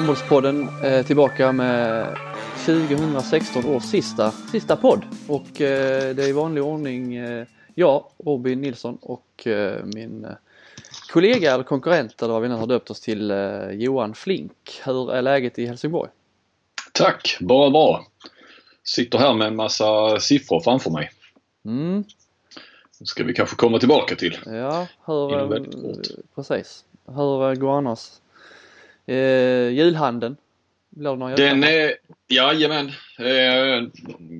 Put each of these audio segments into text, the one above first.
Handbollspodden är tillbaka med 2016 års sista, sista podd och eh, det är i vanlig ordning eh, jag, Robin Nilsson och eh, min eh, kollega eller konkurrent eller vad vi nu har döpt oss till eh, Johan Flink. Hur är läget i Helsingborg? Tack, bara bra. Sitter här med en massa siffror framför mig. Mm, Det ska vi kanske komma tillbaka till. ja, hur, Inom eh, väldigt kort. precis. Hur eh, går annars? Eh, julhandeln? Den är, jajamän, eh,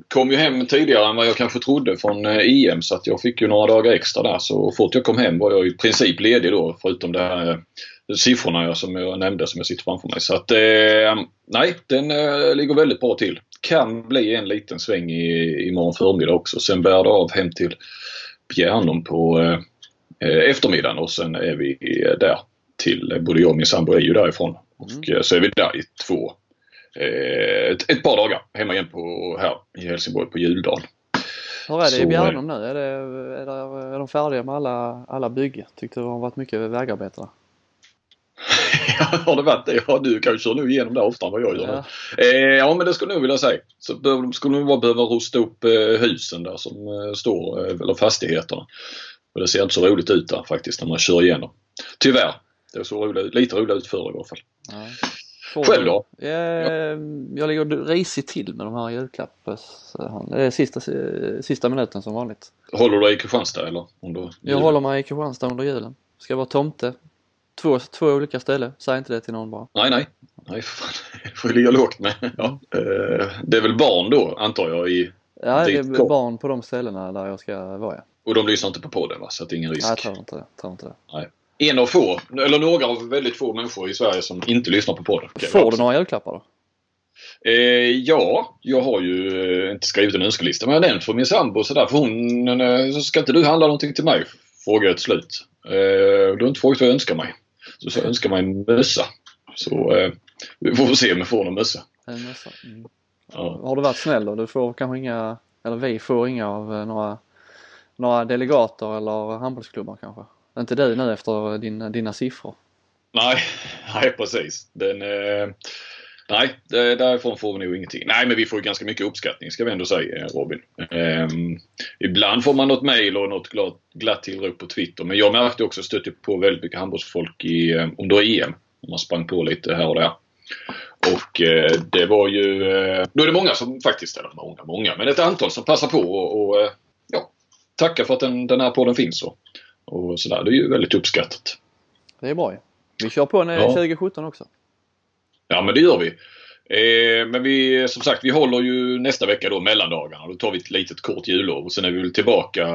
kom ju hem tidigare än vad jag kanske trodde från eh, EM så att jag fick ju några dagar extra där. Så fort jag kom hem var jag i princip ledig då förutom det här eh, siffrorna jag, som jag nämnde som jag sitter framför mig. Så att eh, nej, den eh, ligger väldigt bra till. Kan bli en liten sväng i, imorgon förmiddag också. Sen bär det av hem till Bjärnum på eh, eh, eftermiddagen och sen är vi där till, eh, både jag och min sambo är ju därifrån. Och eh, så är vi där i två, eh, ett, ett par dagar hemma igen på, här i Helsingborg på juldagen. Hur är det i Bjärnum nu? Är, det, är, det, är de färdiga med alla, alla bygge? Tyckte det har varit mycket vägarbete där. har det varit det? Ja, du kanske kör nog igenom det oftare än vad jag gör. Ja. Ja. Eh, ja men det skulle jag nog vilja säga. Så behöver- skulle nog bara behöva rusta upp eh, husen där som eh, står, eller fastigheterna. Och det ser inte så roligt ut där faktiskt när man kör igenom. Tyvärr. Det såg roligt, lite roligt ut förr i alla fall. Ja. Får Själv då? Ja, jag ligger risigt till med de här julklapparna. Det är sista, sista minuten som vanligt. Håller du dig i Kristianstad eller? Du, Jag håller mig i Kristianstad under julen. Ska vara tomte. Två, två olika ställen. Säg inte det till någon bara. Nej, nej. Nej, fan. Jag får ligga lågt med. Ja. Eh, det är väl barn då, antar jag, i, Ja, det är barn på de ställena där jag ska vara ja. och de lyssnar inte på podden va? Så att det är ingen risk. Nej, jag tror inte det. Tror inte det. En av få, eller några av väldigt få människor i Sverige som inte lyssnar på podden. Får du några julklappar då? Eh, ja, jag har ju eh, inte skrivit en önskelista men jag har nämnt för min sambo sådär för hon, eh, så ska inte du handla någonting till mig? Frågade jag till slut. Eh, du har inte frågat vad jag önskar mig. Så sa jag önskar mig en mössa. Så eh, vi får se om jag får någon mössa. En mössa. Mm. Ja. Har du varit snäll då? Du får kanske inga, eller vi får inga av eh, några, några delegater eller handbollsklubbar kanske? Inte du nu efter dina, dina siffror? Nej, nej precis. Den, eh, nej, därifrån får vi nog ingenting. Nej, men vi får ju ganska mycket uppskattning ska vi ändå säga eh, Robin. Eh, ibland får man något mail och något glatt, glatt tillrop på Twitter. Men jag märkte också stötte på väldigt mycket handbollsfolk i, eh, under EM. Man sprang på lite här och där. Och eh, det var ju, eh, då är det många som faktiskt, eller många, många, men ett antal som passar på och, och eh, ja, tacka för att den, den här podden finns och, och sådär. Det är ju väldigt uppskattat. Det är bra. Vi kör på Ja. 2017 också. Ja men det gör vi. Eh, men vi, som sagt, vi håller ju nästa vecka då mellandagarna. Då tar vi ett litet kort jullov och sen är vi väl tillbaka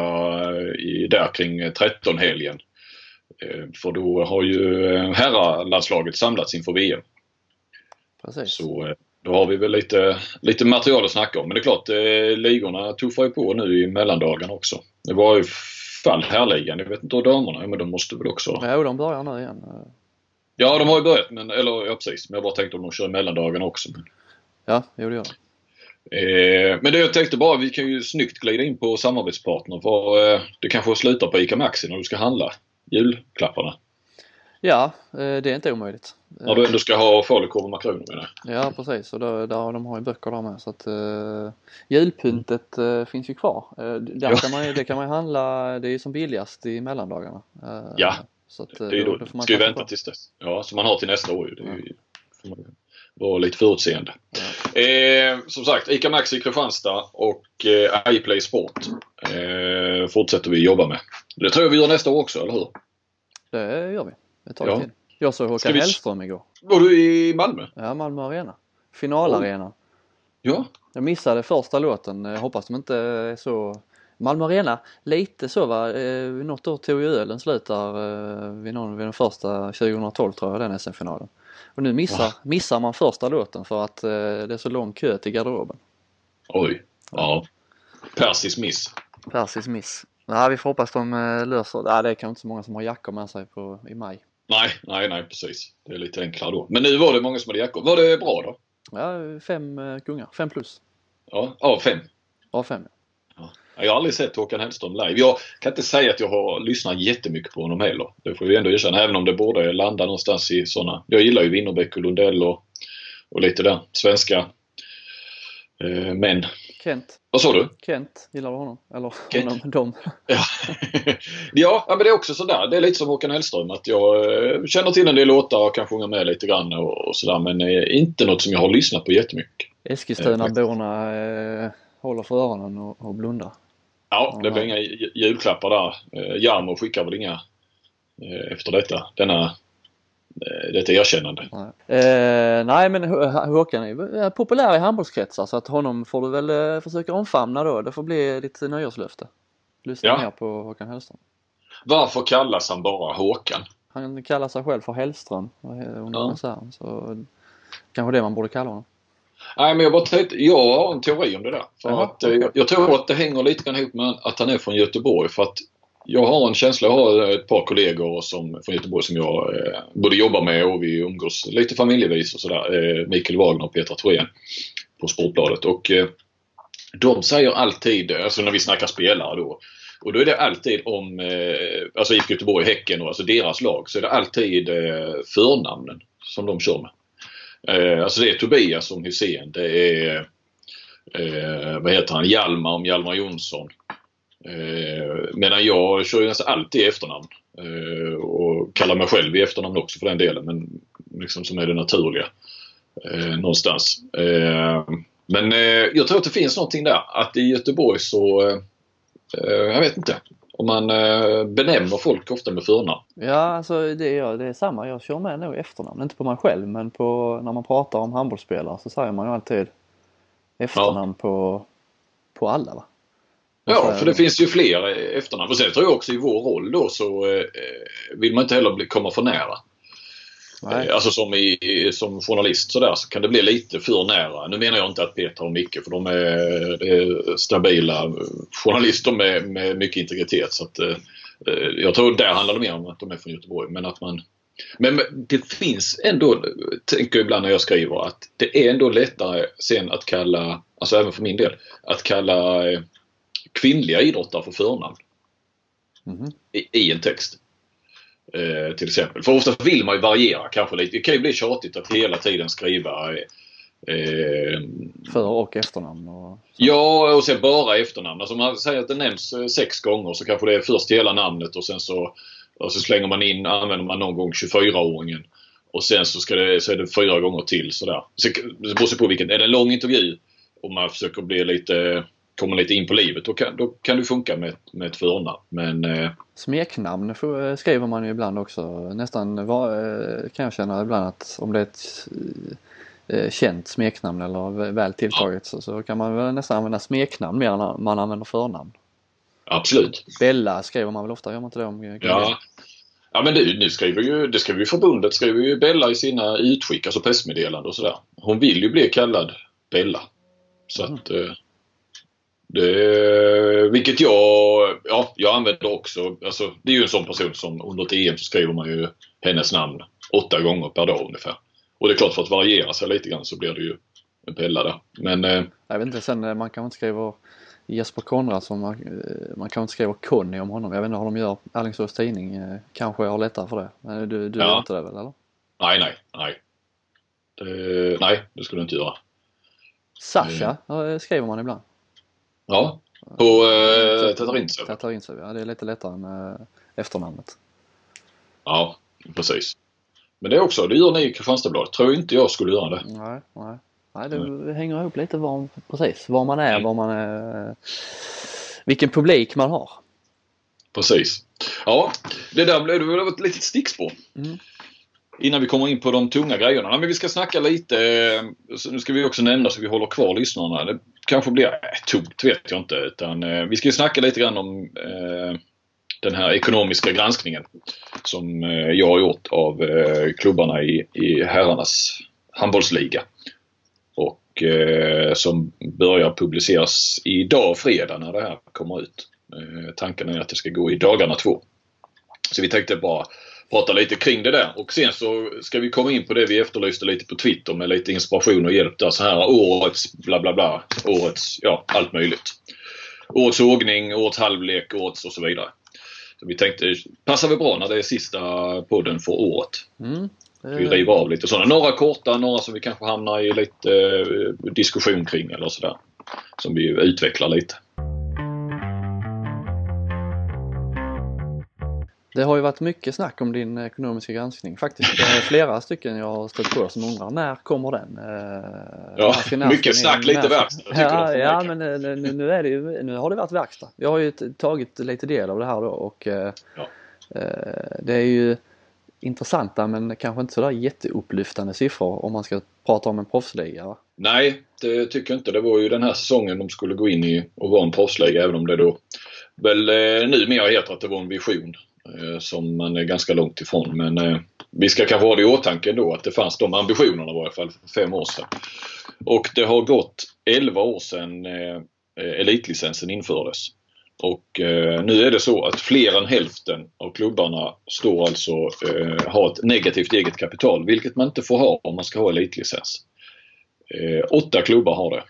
i, där kring 13-helgen. Eh, för då har ju eh, herrlandslaget samlats inför VM. Precis. Så eh, då har vi väl lite, lite material att snacka om. Men det är klart, eh, ligorna tuffar ju på nu i mellandagarna också. Det var ju fall herrligan. Jag vet inte hur damerna är, men de måste väl också... Jo, de börjar nu igen. Ja, de har ju börjat, men, eller ja precis. Men jag bara tänkte om de kör mellandagarna också. Men, Ja, jo det gör de. Eh, men det jag tänkte bara, vi kan ju snyggt glida in på samarbetspartner. För, eh, det kanske slutar på ICA Maxi när du ska handla julklapparna. Ja, eh, det är inte omöjligt. När du ändå ska ha falukorv och makroner menar jag. Ja precis och då, där, de har ju böcker där med så att uh, julpyntet eh, finns ju kvar. Ja. kan man, det kan man ju handla, det är ju som billigast i mellandagarna. Eh, Ja, så att, eh, Det är ju då, då får man ska ju vänta på. tills dess. Ja, som man har till nästa år ju. Det ju, får man vara lite förutseende. Eh, som sagt, ICA Maxi Kristianstad och eh, iPlay Sport eh, fortsätter vi jobba med. Det tror jag vi gör nästa år också, eller hur? Det gör vi. Det tar Ja. tid. Jag såg Håkan vi- Hellström igår. Var du i Malmö? Ja, Malmö Arena. Finalarena. Ja. Jag missade första låten. Jag hoppas de inte är så Malmö Arena, lite så va. Eh, något år tog ju ölen slut där eh, vid, någon, vid den första 2012 tror jag, den SM-finalen. Och nu missar, missar man första låten för att eh, det är så lång kö till garderoben. Oj. Ja. Persis miss. Persis miss. Nej, vi får hoppas de löser det. Nej, det är kanske inte så många som har jackor med sig på, i maj. Nej, nej, nej precis. Det är lite enklare då. Men nu var det många som hade jackor. Var det bra då? Ja, fem eh, gungar. Fem plus. Ja, av fem. Av fem. Jag har aldrig sett Håkan Hellström live. Jag kan inte säga att jag har lyssnat jättemycket på honom heller. Det får vi ändå erkänna. Även om det borde landa någonstans i sådana. Jag gillar ju Winnerbäck och Lundell och och lite där svenska eh, män. Kent. Vad sa du? Kent, gillar du honom? Eller Kent. honom, dem? Ja. ja, men det är också sådär. Det är lite som Håkan Hellström att jag eh, känner till en del låtar och kan sjunga med lite grann och, och sådär men inte något som jag har lyssnat på jättemycket. Eskilstuna-borna eh, håller för öronen och, och blundar. Ja, det blir inga julklappar där. Eh, Jarmo skickar väl inga eh, efter detta. Denna, detta erkännande. Nej, eh, nej men Hå- Håkan är eh, populär i handbollskretsar så att honom får du väl eh, försöka omfamna då. Det får bli ditt nyårslöfte. Lyssna Ja. mer på Håkan Hellström. Varför kallas han bara Håkan? Han kallar sig själv för Hellström eh, under Ja. konserten så kanske det man borde kalla honom. Nej men jag bara tänkte, jag har en teori om det där. För att, eh, jag, jag tror att det hänger lite grann ihop med att han är från Göteborg. För att jag har en känsla, jag har eh, ett par kollegor som, från Göteborg som jag eh, både jobbar med och vi umgås lite familjevis och sådär. Eh, Mikael Wagner och Petra Thorén på Sportbladet. Och eh, de säger alltid, eh, alltså när vi snackar spelare då. Och då är det alltid om, eh, alltså IFK Göteborg, Häcken och alltså deras lag, så är det alltid eh, förnamnen som de kör med. Eh, alltså det är Tobias om Hysén. Det är eh, vad heter han, Hjalmar om Hjalmar Jonsson. Eh, medan jag kör ju nästan alltid i efternamn. Eh, och kallar mig själv i efternamn också för den delen. Men liksom som är det naturliga. Eh, någonstans. Men jag tror att det finns någonting där. Att i Göteborg så, jag vet inte. Om man benämner folk ofta med förnamn. Ja, alltså det är, det är samma. Jag kör med nog efternamn. Inte på mig själv men på, när man pratar om handbollsspelare så säger man ju alltid efternamn på, på alla va? Ja, Alltså, för det finns ju fler efternamn. Och sen tror jag också i vår roll då så eh, vill man inte heller bli, komma för nära. Nej. Eh, Alltså som, i, som journalist så, där, så kan det bli lite för nära. Nu menar jag inte att Peter och Micke för de är, är stabila journalister med, med mycket integritet. Så att, eh, jag tror där handlar det mer om att de är från Göteborg. Men att man men det finns ändå, tänker jag ibland när jag skriver, att det är ändå lättare sen att kalla, alltså även för min del, att kalla kvinnliga idrottare för förnamn Mhm. i, i en text. Eh, till exempel. För ofta vill man ju variera kanske lite. Det kan ju bli tjatigt att hela tiden skriva eh, eh, För och efternamn och Ja, och sen bara efternamn. Alltså man säger att det nämns eh, sex gånger så kanske det är först hela namnet och sen så, och så slänger man in, använder man någon gång 24-åringen. Och sen så, ska det, så är det fyra gånger till sådär. Så det beror på vilken. Är det en lång intervju och man försöker bli lite, komma lite in på livet då kan, då kan det funka med, med ett förnamn. Men eh, Smeknamn eh, skriver man ju ibland också. Nästan var, eh, kan jag känna ibland att om det är ett eh, känt smeknamn eller vä- väl tilltaget så, så kan man väl nästan använda smeknamn mer än man använder förnamn. absolut. Bella skriver man väl ofta, gör man inte det om Ja. Ja men du, nu skriver ju, det skriver ju förbundet, skriver ju Bella i sina utskick, alltså pressmeddelanden och sådär. Hon vill ju bli kallad Bella. Så Mm. att det, vilket jag, ja, jag använder också. Alltså, det är ju en sån person som under ett EM så skriver man ju hennes namn åtta gånger per dag ungefär. Och det är klart för att variera sig lite grann så blir det ju en Bella där. Men eh, Jag vet inte, sen eh, man kanske inte skriver Jesper Konradsson, man, eh, man kanske inte skriver Conny om honom. Jag vet inte hur de gör. Alingsås Tidning eh, kanske har lättare för det. Men du, du Ja. gör inte det väl eller? nej, nej, nej. Det, nej, det skulle du inte göra. Sasha eh, skriver man ibland. Ja, på eh, Tatarintsev. Tatarintsev, ja det är lite lättare med efternamnet. Ja, precis. Men det är också, det gör ni i Kristianstadsbladet. Tror inte jag skulle göra det. Nej, nej. Nej, det hänger ihop lite var, precis, var man är, Mm. var man är, vilken publik man har. Precis. Ja, det där blev det ett litet stickspår. Mm. Innan vi kommer in på de tunga grejerna. Men vi ska snacka lite, eh, nu ska vi också nämna så vi håller kvar lyssnarna. Kanske blir äh, tungt, vet jag inte. Utan, eh, vi ska ju snacka lite grann om eh, den här ekonomiska granskningen som eh, jag har gjort av eh, klubbarna i, i herrarnas handbollsliga. Och eh, som börjar publiceras idag fredag när det här kommer ut. Eh, tanken är att det ska gå i dagarna två. Så vi tänkte bara prata lite kring det där och sen så ska vi komma in på det vi efterlyste lite på Twitter med lite inspiration och hjälp där. Så här årets bla bla bla. Årets, ja allt möjligt. Årets sågning, årets halvlek, årets och så vidare. Så vi tänkte, passar väl bra när det är sista podden för året. Mm. Vi river av lite sådana. Några korta, några som vi kanske hamnar i lite eh, diskussion kring eller sådär. Som vi utvecklar lite. Det har ju varit mycket snack om din ekonomiska granskning faktiskt. Det är flera stycken jag har stött på som undrar när kommer den? Eh, ja, när mycket snack, lite verkstad. Ja, ja men eh, nu, nu, är det ju, nu har det varit verkstad. Jag har ju tagit lite del av det här då och ja. det är ju intressanta men kanske inte sådär jätteupplyftande siffror om man ska prata om en proffsliga. Nej, det tycker jag inte. Det var ju den här säsongen de skulle gå in i och vara en proffsliga även om det då väl eh, numera heter att det var en vision eh, Eh, som man är ganska långt ifrån. Men eh, vi ska kanske ha det i åtanke ändå att det fanns de ambitionerna i varje fall för fem år sedan. Och det har gått 11 år sedan eh, elitlicensen infördes. Och eh, nu är det så att fler än hälften av klubbarna står alltså eh, har ett negativt eget kapital, vilket man inte får ha om man ska ha elitlicens. Eh, åtta klubbar har det.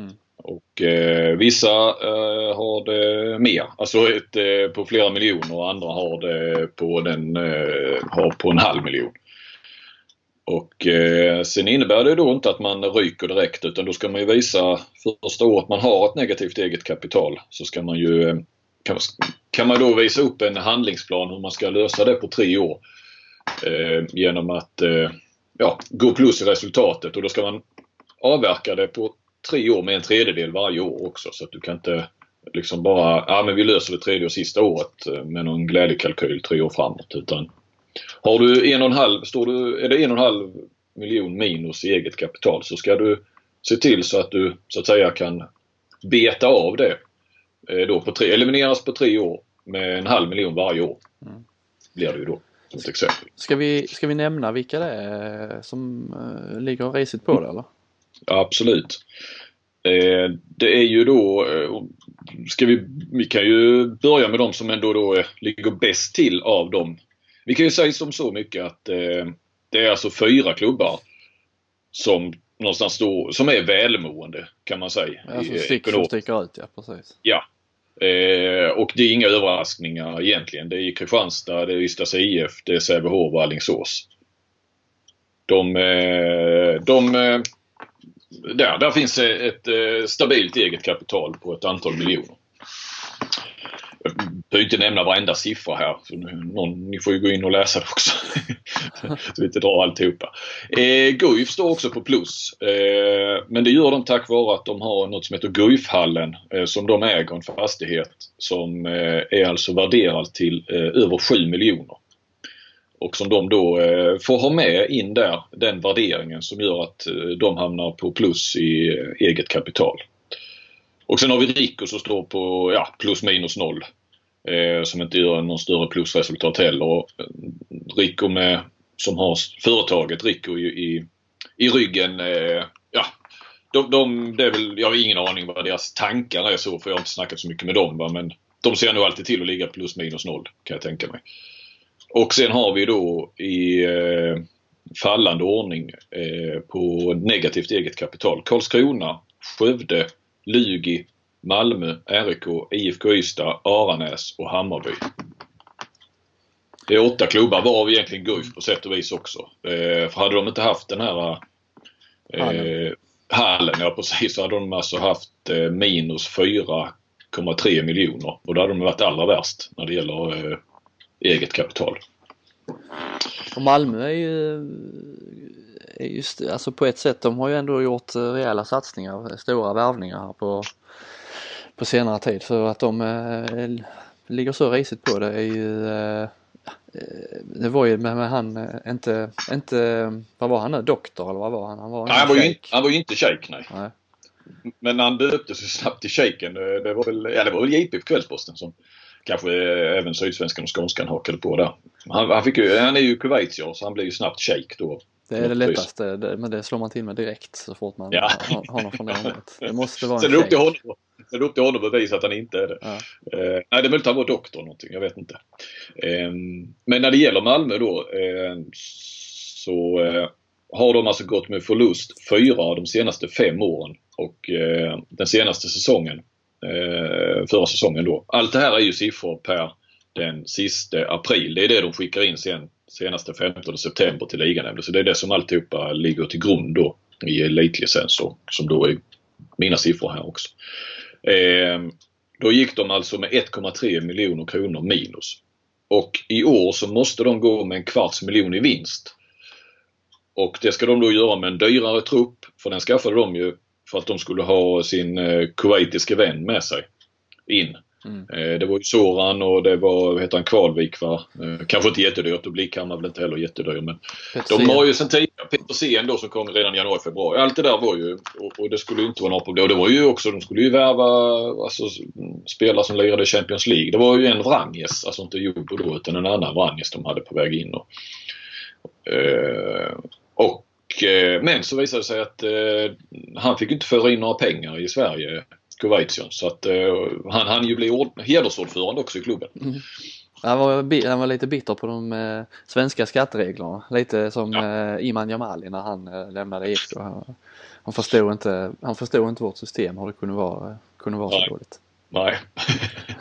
Mm. Och eh, vissa eh, har det mer, alltså ett, eh, på flera miljoner och andra har det på, den, eh, har på en halv miljon. Och eh, sen innebär det då inte att man ryker direkt utan då ska man ju visa första året man har ett negativt eget kapital så ska man ju eh, kan, kan man då visa upp en handlingsplan hur man ska lösa det på tre år. Eh, genom att eh, ja, gå plus i resultatet och då ska man avverka det på tre år med en tredjedel varje år också så att du kan inte liksom bara, ja men vi löser det tredje och sista året eh, med någon glädjekalkyl tre år framåt utan har du en och en halv, står du, är det en och en halv miljon minus i eget kapital så ska du se till så att du så att säga kan beta av det. Eh, då på tre, elimineras på tre år med en halv miljon varje år. Mm. Blir det ju då. Som ett exempel. Ska vi, ska vi nämna vilka det är som uh, ligger risigt på det eller? Ja, absolut. Eh, det är ju då, eh, ska vi, vi kan ju börja med de som ändå då ligger bäst till av dem vi kan ju säga som så mycket att eh, det är alltså fyra klubbar som någonstans står, som är välmående kan man säga. Alltså stick, som sticker ut, ja precis. Ja. Eh, och det är inga överraskningar egentligen. Det är Kristianstad, det är Ystads IF, det är Sävehof och Alingsås. De, eh, de eh, där, där finns ett eh, stabilt eget kapital på ett antal miljoner. Jag behöver inte nämna varenda siffra här. Någon, ni får ju gå in och läsa det också. så vi inte drar alltihopa. Eh, Guif står också på plus. Eh, men det gör de tack vare att de har något som heter Guifhallen eh, som de äger en fastighet som eh, är alltså värderad till eh, över 7 miljoner. Och som de då eh, får ha med in där, den värderingen som gör att eh, de hamnar på plus i eh, eget kapital. Och sen har vi Rico som står på ja, plus minus noll. Eh, som inte gör någon större plusresultat heller. Och Rico med, som har företaget Rico i, i, i ryggen. Eh, ja, de, de, det är väl, jag har ingen aning vad deras tankar är så för jag har inte snackat så mycket med dem. Va? Men de ser nog alltid till att ligga plus minus noll kan jag tänka mig. Och sen har vi då i eh, fallande ordning eh, på negativt eget kapital Karlskrona, Skövde, Lugi, Malmö, RIK, IFK Ystad, Aranäs och Hammarby. Det är åtta klubbar varav egentligen Guif på sätt och vis också. Eh, för hade de inte haft den här eh, hallen, ja precis, så hade de alltså haft eh, minus 4,3 miljoner. Och då hade de varit allra värst när det gäller eh, eget kapital. Och Malmö är ju just, alltså på ett sätt, de har ju ändå gjort eh, rejäla satsningar, stora värvningar här på, på senare tid. Så att de eh, ligger så risigt på det är ju eh, det var ju med, med han, eh, inte, inte, vad var han nu, doktor eller vad var han? Han var, nej, han var, ju inte, han var ju inte shejk nej. nej. Men han döptes ju snabbt till shejken. Det var väl, ja det var väl JP på Kvällsposten som kanske även Sydsvenskan och Skånskan hakade på där. Han, han, fick ju, han är ju kuwaitier så han blev ju snabbt shejk då. Det är det lättaste, det, men det slår man till med direkt så fort man ja. har, har någon från det Det måste vara en Sen är det upp till honom, det är upp till honom att bevisa att han inte är det. Ja. Eh, nej, det är möjligt att han var doktor någonting, jag vet inte. Eh, men när det gäller Malmö då eh, så eh, har de alltså gått med förlust fyra av de senaste fem åren och eh, den senaste säsongen, eh, Eh, förra säsongen då. Allt det här är ju siffror per den sista april. Det är det de skickar in sen senaste 15 september till liganämnden. Så det är det som alltihopa ligger till grund då i elitlicens som då är mina siffror här också. Eh, då gick de alltså med 1,3 miljoner kronor minus. Och i år så måste de gå med en kvarts miljon i vinst. Och det ska de då göra med en dyrare trupp, för den skaffade de ju för att de skulle ha sin eh, kuwaitiske vän med sig in. Mm. Eh, det var ju Soran och det var, vad heter han, Kvalvik va? Eh, kanske inte jättedyrt och Blickhammar väl inte heller jättedyr men Petersen. de har ju sen tidigare, Petersen då som kom redan i januari, februari. Allt det där var ju, och, och det skulle ju inte vara några problem. Och det var ju också, de skulle ju värva alltså, spelare som lirade Champions League. Det var ju en Vranjes, alltså inte Jobo då utan en annan Vranjes de hade på väg in. Och, och men så visade det sig att eh, han fick inte föra in några pengar i Sverige Kuwaitien. Så att uh, han hann ju bli hedersordförande också i klubben. Mm. Han var, han var lite bitter på de eh, svenska skattereglerna. Lite som ja. eh, Iman Jamali när han eh, lämnade IFK. Han, han, förstod inte, han förstod inte vårt system hur det kunde vara, kunde vara så dåligt. Nej.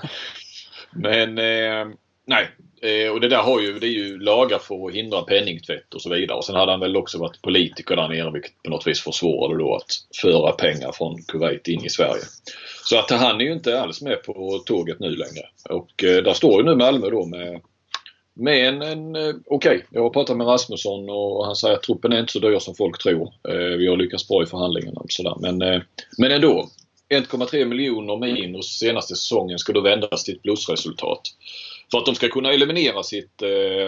Men eh, nej, Eh, och det där har ju, det är ju lagar för att hindra penningtvätt och så vidare. Och sen hade han väl också varit politiker där nere vilket på något vis försvårade då att föra pengar från Kuwait in i Sverige. Så att han är ju inte alls med på tåget nu längre. Och eh, där står ju nu Malmö då med med en, en eh, okej, okay. jag har pratat med Rasmusson och han säger att truppen är inte så dyr som folk tror. Eh, vi har lyckats bra i förhandlingarna och sådär. Men, eh, men ändå. 1,3 miljoner minus senaste säsongen ska då vändas till ett plusresultat. För att de ska kunna eliminera sitt eh,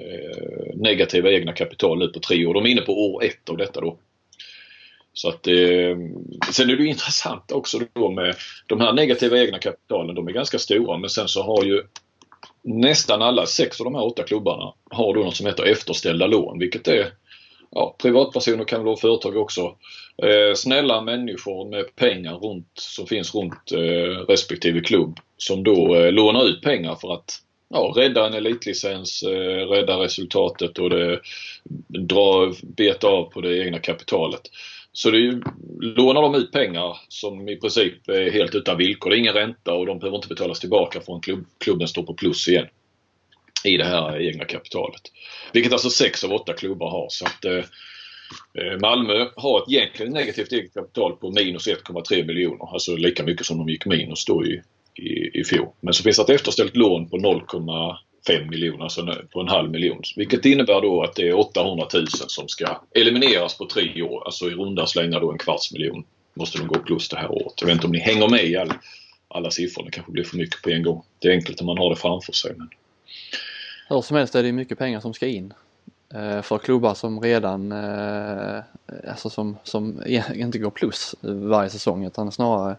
eh, negativa egna kapital nu på tre år. De är inne på år ett av detta då. Så att, eh, sen är det intressant också då med de här negativa egna kapitalen. De är ganska stora men sen så har ju nästan alla sex av de här åtta klubbarna har då något som heter efterställda lån vilket är ja, privatpersoner kan väl vara företag också. Eh, snälla människor med pengar runt, som finns runt eh, respektive klubb som då eh, lånar ut pengar för att ja, rädda en elitlicens, eh, rädda resultatet och det, dra, beta av på det egna kapitalet. Så det är, lånar de ut pengar som i princip är helt utan villkor. Det är ingen ränta och de behöver inte betalas tillbaka förrän klubb, klubben står på plus igen i det här egna kapitalet. Vilket alltså sex av åtta klubbar har. Så att, eh, eh Malmö har ett egentligen negativt eget kapital på minus 1,3 miljoner. Alltså lika mycket som de gick minus då i, i, i fjol. Men så finns det ett efterställt lån på 0,5 miljoner, alltså på en halv miljon. Vilket innebär då att det är 800 000 som ska elimineras på tre år. Alltså i runda slängar då en kvarts miljon måste de gå plus det här året. Jag vet inte om ni hänger med i all, alla siffror. Det kanske blir för mycket på en gång. Det är enkelt om man har det framför sig. Men... Hur som helst är det mycket pengar som ska in. Eh, för klubbar som redan, eh, alltså som, som e- inte går plus varje säsong utan snarare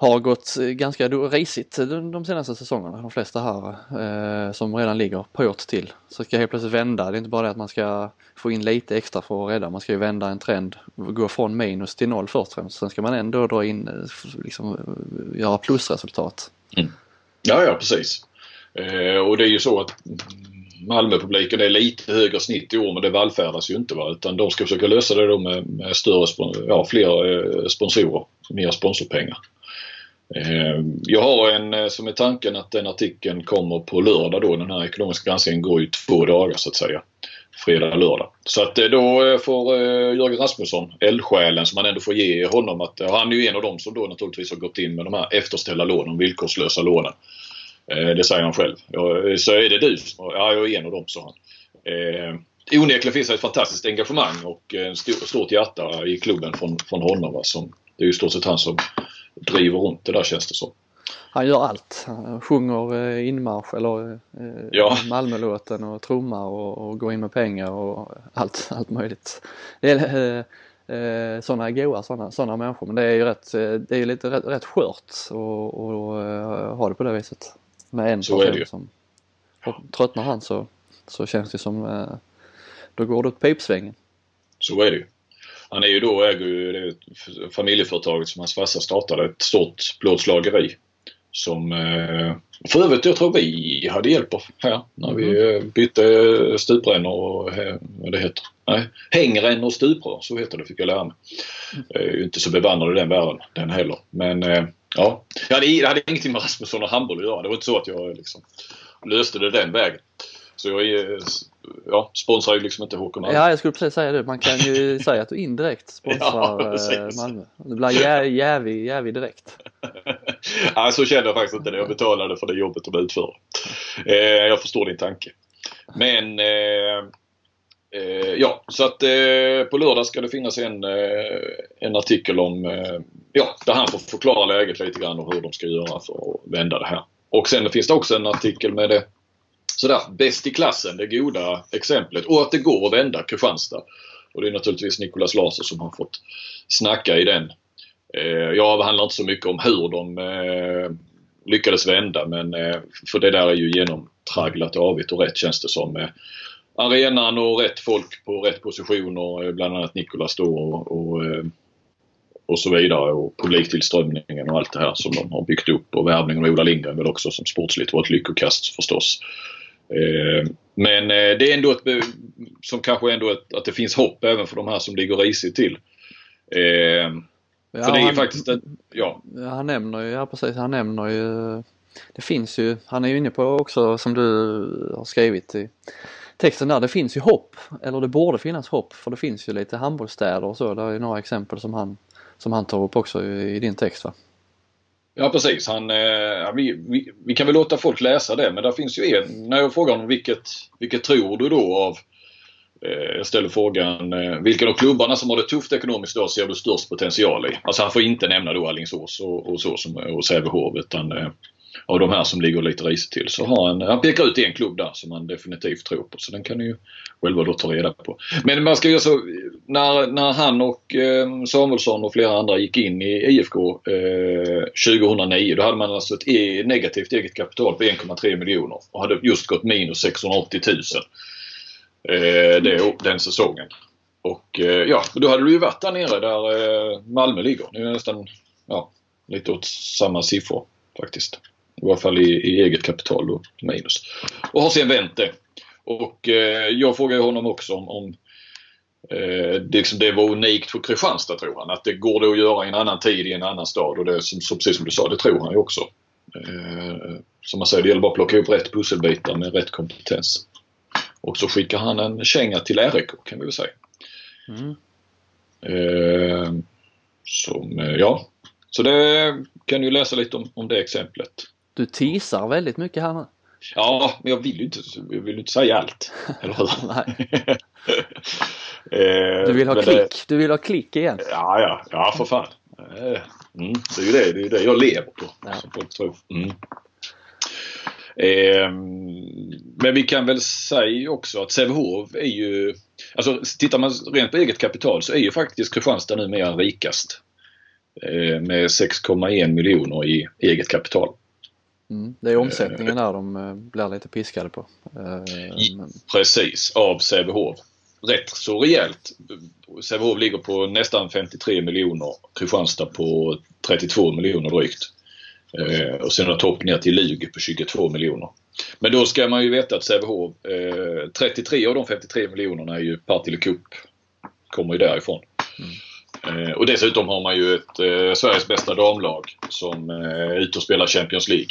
har gått ganska risigt de senaste säsongerna, de flesta här eh, som redan ligger på åt till. Så ska helt plötsligt vända, det är inte bara det att man ska få in lite extra för att rädda, man ska ju vända en trend, gå från minus till noll först och främst. Sen ska man ändå dra in, liksom göra plusresultat. Mm. Ja, ja precis. Eh, och det är ju så att Malmöpubliken är lite högre snitt i år men det vallfärdas ju inte va utan de ska försöka lösa det då med, med större, ja, fler eh, sponsorer, mer sponsorpengar. Eh, jag har en eh, som är tanken att den artikeln kommer på lördag då. Den här ekonomiska granskningen går ju två dagar så att säga. Fredag, lördag. Så att då får Jörgen Rasmusson, eldsjälen som man ändå får ge honom att han är ju en av dem som då naturligtvis har gått in med de här efterställda lånen, villkorslösa lånen. Eh, det säger han själv. Så är det du? Ja, jag är en av dem, sa han. Eh, onekligen finns det ett fantastiskt engagemang och ett stort hjärta i klubben från, från honom. Va, som, det är ju stort sett han som driver runt det där känns det som. Han gör allt. Han sjunger eh, inmarsch eller eh, ja. Malmölåten och trummar och, och går in med pengar och allt, allt möjligt. Det är eh, sådana goa sådana, sådana människor men det är ju rätt, det är lite rätt, rätt skört att ha det på det viset med en så person som och tröttnar han så, så känns det som eh, då går det åt pipsvängen. Så är det ju. Han är ju då, äger ju det familjeföretaget som hans farsa startade, ett stort plåtslageri. Som eh, för övrigt jag tror vi hade hjälp av här när vi mm. Eh, bytte stuprännor och vad det heter. Nej, hängrännor och stuprör, så heter det fick jag lära mig. Jag är ju inte så bevandrad i den världen den heller. Men eh, Ja, jag hade, jag hade ingenting med Rasmusson och handboll att göra. Det var inte så att jag liksom löste det den vägen. Så jag är, ja, sponsrar ju liksom inte HK Malmö. Ja, jag skulle precis säga det. Man kan ju säga att du indirekt sponsrar ja, Malmö. Det blir jä, jävig, jävig direkt. ja, så känner jag faktiskt inte när jag betalade för det jobbet de utför. Eh, jag förstår din tanke. Men eh, eh, ja, så att eh, på lördag ska det finnas en, eh, en artikel om, eh, ja, där han får förklara läget lite grann och hur de ska göra för att vända det här. Och sen finns det också en artikel med det sådär bäst i klassen, det goda exemplet. Och att det går att vända Kristianstad. Och det är naturligtvis Nicolas Larsson som har fått snacka i den. Eh, jag avhandlar inte så mycket om hur de eh, lyckades vända men eh, för det där är ju genomtragglat avigt och rätt känns det som. Med arenan och rätt folk på rätt positioner, eh, bland annat Nicolas då och, och, eh, och så vidare och publiktillströmningen och allt det här som de har byggt upp och värvningen av Ola Lindgren väl också som sportsligt var ett lyckokast förstås. Men det är ändå ett, som kanske ändå ett, att det finns hopp även för de här som ligger risigt till. Ja, För det är han, faktiskt ett, ja. Han nämner ju, ja precis, han nämner ju Det finns ju, han är ju inne på också som du har skrivit i texten där, det finns ju hopp. Eller det borde finnas hopp för det finns ju lite handbollsstäder och så. Det är ju några exempel som han, som han tar upp också i, i din text va? Ja precis. Han, eh, vi, vi, vi, kan väl låta folk läsa det men där finns ju en, när jag frågar honom vilket, vilket tror du då av Eh, jag ställer frågan eh, vilken av klubbarna som har det tufft ekonomiskt då ser du störst potential i? Alltså han får inte nämna då Alingsås och, och så som, och Sävehof utan eh, av de här som ligger lite risigt till så har han, han pekar ut en klubb där som han definitivt tror på. Så den kan ni ju själva då ta reda på. Men man ska ju alltså, när, när han och eh, Samuelsson och flera andra gick in i IFK eh, 2009 då hade man alltså ett e negativt eget kapital på 1,3 miljoner och hade just gått minus 680 000 eh, det, den säsongen. Och eh, ja, då hade du ju varit där nere där eh, Malmö ligger. Det är nästan ja, lite åt samma siffror faktiskt. I varje fall i, i eget kapital då, minus. Och har sen vänt det. Och eh, jag frågade honom också om, om eh, det, liksom, det var unikt för Kristianstad tror han. Att det går det att göra i en annan tid i en annan stad och det som, som precis som du sa, det tror han ju också. Eh, som man säger, det gäller bara att plocka upp rätt pusselbitar med rätt kompetens. Och så skickar han en känga till RIK kan vi väl säga. Mm. Eh, som, eh, ja. Så det kan du läsa lite om, om det exemplet. Du teasar väldigt mycket här nu. Ja, men jag vill ju inte, jag vill inte säga allt. Eller hur? Eh, du vill ha klick, det, du vill ha klick igen. Ja, ja, ja för fan. Eh, mm, det är ju det, det, är det jag lever på. Ja. Som folk tror. Mm. Eh, men vi kan väl säga också att Sävehof är ju... Alltså tittar man rent på eget kapital så är ju faktiskt Kristianstad numera rikast. Eh, med 6,1 miljoner i eget kapital. Mm, det är omsättningen där de eh, blir lite piskade på. Eh, precis, av Sävehof. Rätt så rejält. Sävehof ligger på nästan 53 miljoner. Kristianstad på 32 miljoner drygt. Eh, och sen har topp ner till Lugi på 22 miljoner. Men då ska man ju veta att Sävehof, eh, 33 av de 53 miljonerna är ju Partille Cup. Kommer ju därifrån. Mm. Eh, och dessutom har man ju ett eh, Sveriges bästa damlag som eh, är ute och spelar Champions League.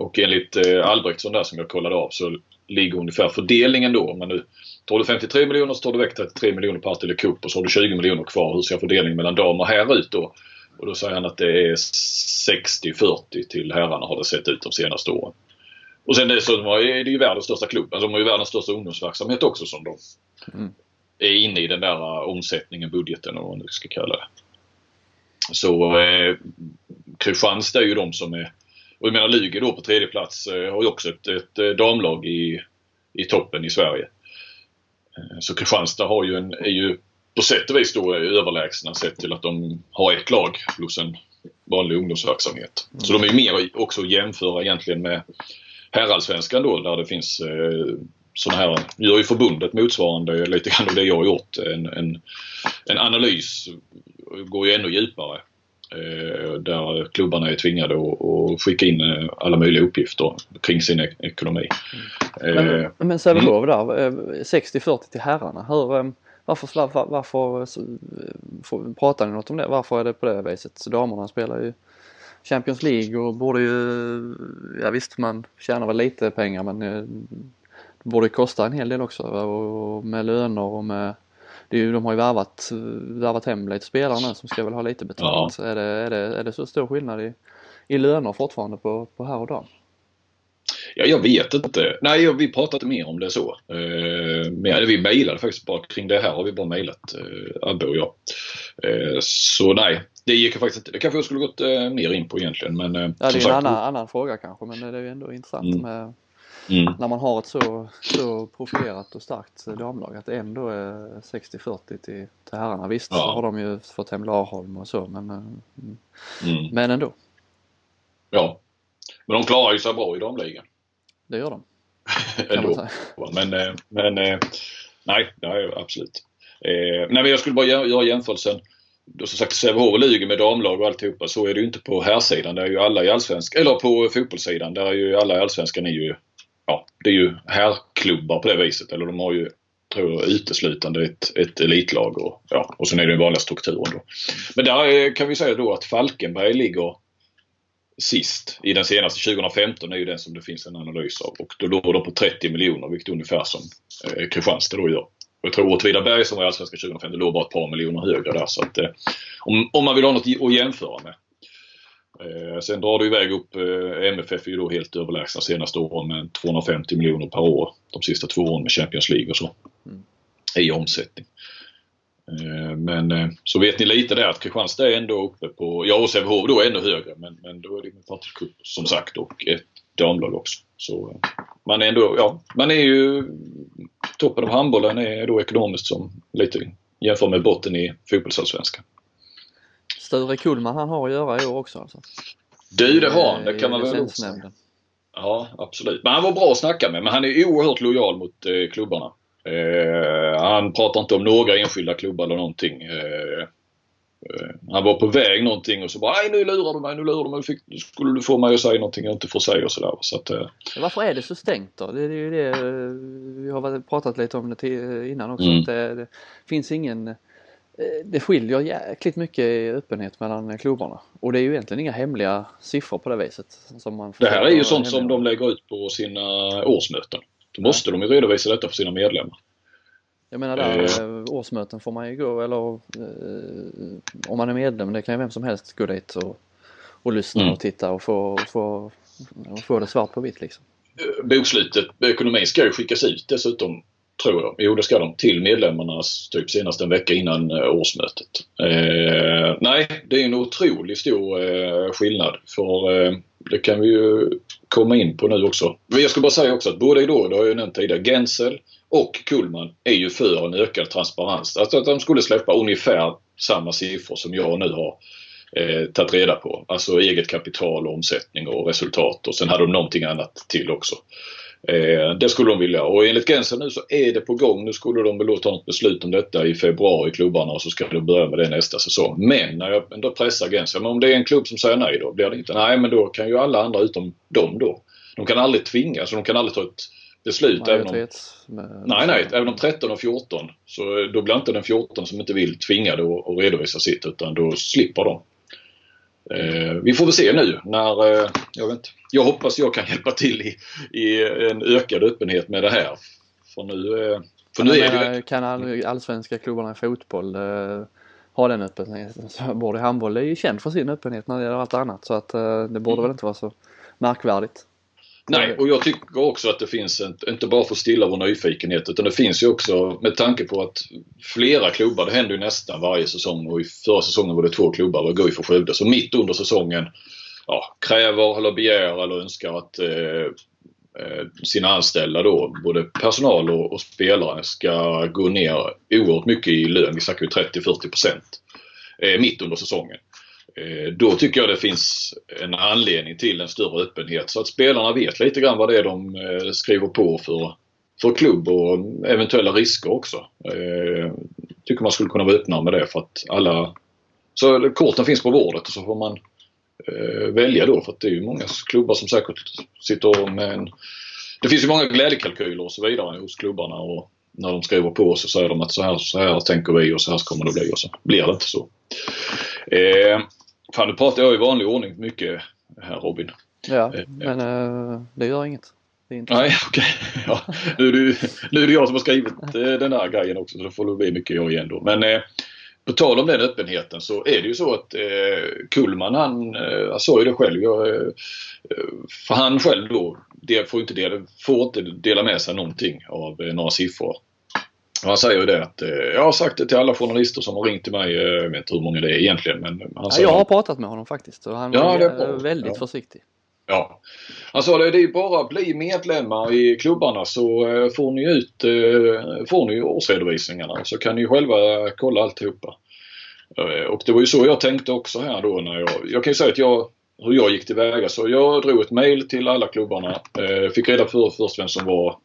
Och enligt eh, Albrektsson där som jag kollade av så ligger ungefär fördelningen då. Men nu tar du 53 miljoner så tar du väck 33 miljoner Partille Cup och så har du 20 miljoner kvar. Hur ser fördelningen mellan damer här ut då? Och då säger han att det är 60-40 till herrarna har det sett ut de senaste åren. Och sen dessutom är det ju världens största klubb. Alltså de har ju världens största ungdomsverksamhet också som de mm. är inne i den där uh, omsättningen, budgeten och vad man nu ska kalla det. Så eh, Kristianstad är ju de som är och jag menar Lugi då på tredje plats eh, har ju också ett, ett eh, damlag i, i toppen i Sverige. Eh, så Kristianstad har ju en, är ju på sätt och vis då överlägsna sett till att de har ett lag plus en vanlig ungdomsverksamhet. Mm. Så de är mer också att jämföra egentligen med herrallsvenskan då där det finns eh, sådana här, nu gör ju förbundet motsvarande lite grann av det jag har gjort. En, en, en analys går ju ännu djupare. Eh, där klubbarna är tvingade att, skicka in eh, alla möjliga uppgifter kring sin ek ekonomi. Mm. Men, men Sävehof mm. där, 60-40 eh, till herrarna. Hur, eh, varför, varför, varför för, pratar ni något om det? Varför är det på det viset? Så damerna spelar ju Champions League och borde ju, ja visst man tjänar väl lite pengar men eh, det borde kosta en hel del också och med löner och med det är ju, de har ju värvat, värvat hem lite spelare nu som ska väl ha lite betalt. Ja. Är, det, är, det, är det så stor skillnad i, i löner fortfarande på, på här och där? Ja, jag vet inte. Nej, vi pratade mer om det så. Eh, vi mejlade faktiskt bara kring det här har vi bara mejlat, eh, Abbe och jag. Eh, så nej, det gick faktiskt inte. Det kanske jag skulle gått eh, mer in på egentligen. Men, eh, ja, det är en annan, annan fråga kanske men det är ju ändå intressant mm. med mm. när man har ett så, så profilerat och starkt damlag att det ändå är 60-40 till, till herrarna. Visst ja. så har de ju fått hem Larholm och så men, eh, mm. men ändå. Ja, men de klarar ju sig bra i damligan. Det gör de. Ändå. Men, eh, men eh, nej, nej absolut. Eh, nej, men jag skulle bara göra jämförelsen. Då som sagt Sävehof och Lugi med damlag och alltihopa. Så är det ju inte på herrsidan. Det är ju alla i allsvenskan. Eller på fotbollssidan. Där är ju alla i allsvenskan är ju Ja, det är ju herrklubbar på det viset. Eller de har ju tror jag uteslutande ett, ett elitlag och, ja, och sen är det den vanliga strukturen då. Men där kan vi säga då att Falkenberg ligger sist i den senaste 2015 är ju den som det finns en analys av och då låg de på 30 miljoner vilket är ungefär som eh, Kristianstad då gör. Jag tror Åtvidaberg som var i Allsvenskan 2015 låg bara ett par miljoner högre där så att eh, om, om man vill ha något att jämföra med. Eh, sen drar det iväg upp, eh, MFF är ju då helt överlägsna senaste åren med 250 miljoner per år de sista två åren med Champions League och så. Mm. I omsättning. Eh, men eh, så vet ni lite där att Kristianstad är ändå uppe på, ja och Sävehof då är ännu högre men, men då är det med Partille som sagt och ett damlag också. Så eh, man är ändå, ja, man är ju toppen av handbollen är då ekonomiskt som lite jämför med botten i fotbollsallsvenskan. Sture Kullman han har att göra i år också alltså? Du det har han, det kan man väl säga. Ja absolut. Men han var bra att snacka med men han är oerhört lojal mot eh, klubbarna. Eh, han pratar inte om några enskilda klubbar eller någonting. Eh, eh, han var på väg någonting och så bara nej nu lurar du mig, nu lurar du mig. Fick, skulle du få mig att säga någonting jag inte får säga och sådär. Så att, eh. Varför är det så stängt då? Det är ju det vi har pratat lite om det innan också. Mm. Att det, det, finns ingen eh, det skiljer jäkligt mycket i öppenhet mellan klubbarna. Och det är ju egentligen inga hemliga siffror på det viset. Som man det här är ju sånt som de lägger ut på sina årsmöten. Då måste de ju redovisa detta för sina medlemmar. Jag menar där, eh. årsmöten får man ju gå eller eh, om man är medlem, det kan ju vem som helst gå dit och, och lyssna mm. och titta och få, få, få det svart på vitt liksom. Eh, bokslutet, ekonomin ska ju skickas ut dessutom tror jag. Jo det ska de till medlemmarna typ senast en vecka innan eh, årsmötet. Eh, nej, det är en otroligt stor eh, skillnad för eh, det kan vi ju komma in på nu också. Men jag ska bara säga också att både då, det har jag nämnt tidigare, Gensel och Kullman är ju för en ökad transparens. Alltså att de skulle släppa ungefär samma siffror som jag nu har eh, tagit reda på. Alltså eget kapital, omsättning och resultat och sen hade de någonting annat till också. Eh, det skulle de vilja och enligt Gensel nu så är det på gång. Nu skulle de väl ta något beslut om detta i februari klubbarna och så ska de börja med det nästa säsong. Men när jag ändå pressar Gensel, men om det är en klubb som säger nej då blir det inte. Nej men då kan ju alla andra utom dem då. De kan aldrig tvinga, så de kan aldrig ta ett beslut. Även om, nej, nej, även om 13 och 14 så då blir inte den 14 som inte vill tvingade att redovisa sitt utan då slipper de. Eh, vi får väl se nu när, eh, jag vet inte, jag hoppas jag kan hjälpa till i, i en ökad öppenhet med det här. För nu, eh, för nu är det... Kan all, allsvenska klubbarna i fotboll ha den öppenheten så borde handboll är ju känd för sin öppenhet när det gäller allt annat så att det borde mm. väl inte vara så märkvärdigt. Nej, och jag tycker också att det finns, en, inte bara för att stilla vår nyfikenhet, utan det finns ju också med tanke på att flera klubbar, det händer ju nästan varje säsong och i förra säsongen var det två klubbar, var Guif och Skövde, så mitt under säsongen ja, kräver eller begär eller önskar att eh, eh sina anställda då, både personal och, och, spelare, ska gå ner oerhört mycket i lön. Vi snackar ju 30-40% eh, mitt under säsongen. Eh, då tycker jag det finns en anledning till en större öppenhet så att spelarna vet lite grann vad det är de eh, skriver på för, för klubb och eventuella risker också. Jag tycker man skulle kunna vara öppna med det för att alla... Så korten finns på bordet och så får man välja då för att det är ju många klubbar som säkert sitter med en... Det finns ju många glädjekalkyler och så vidare hos klubbarna och när de skriver på så säger de att så här, så här tänker vi och så här kommer det bli och så blir det inte så. Eh, Fan, nu pratar jag i vanlig ordning mycket här Robin. Ja, eh, men äh, det gör inget. Nej, okej. Okay. Ja, nu, är det, nu är det jag som har skrivit den här grejen också så då får det bli mycket jag igen då. Men eh, på tal om den öppenheten så är det ju så att eh, Kullman han, eh, sa ju det själv. Jag, eh, för han själv då det får inte dela, får inte dela med sig någonting av eh, några siffror. Han säger ju det att eh, jag har sagt det till alla journalister som har ringt till mig. Eh, jag vet inte hur många det är egentligen men han ja, Jag har pratat med honom faktiskt och han ja, är väldigt ja. försiktig. Ja. Han sa det, det är bara att bli medlemmar i klubbarna så eh, får ni ut får ni årsredovisningarna så kan ni själva kolla alltihopa. Och det var ju så jag tänkte också här då när jag, jag kan ju säga att jag, hur jag gick tillväga. Så jag drog ett mail till alla klubbarna. Fick reda på först vem som var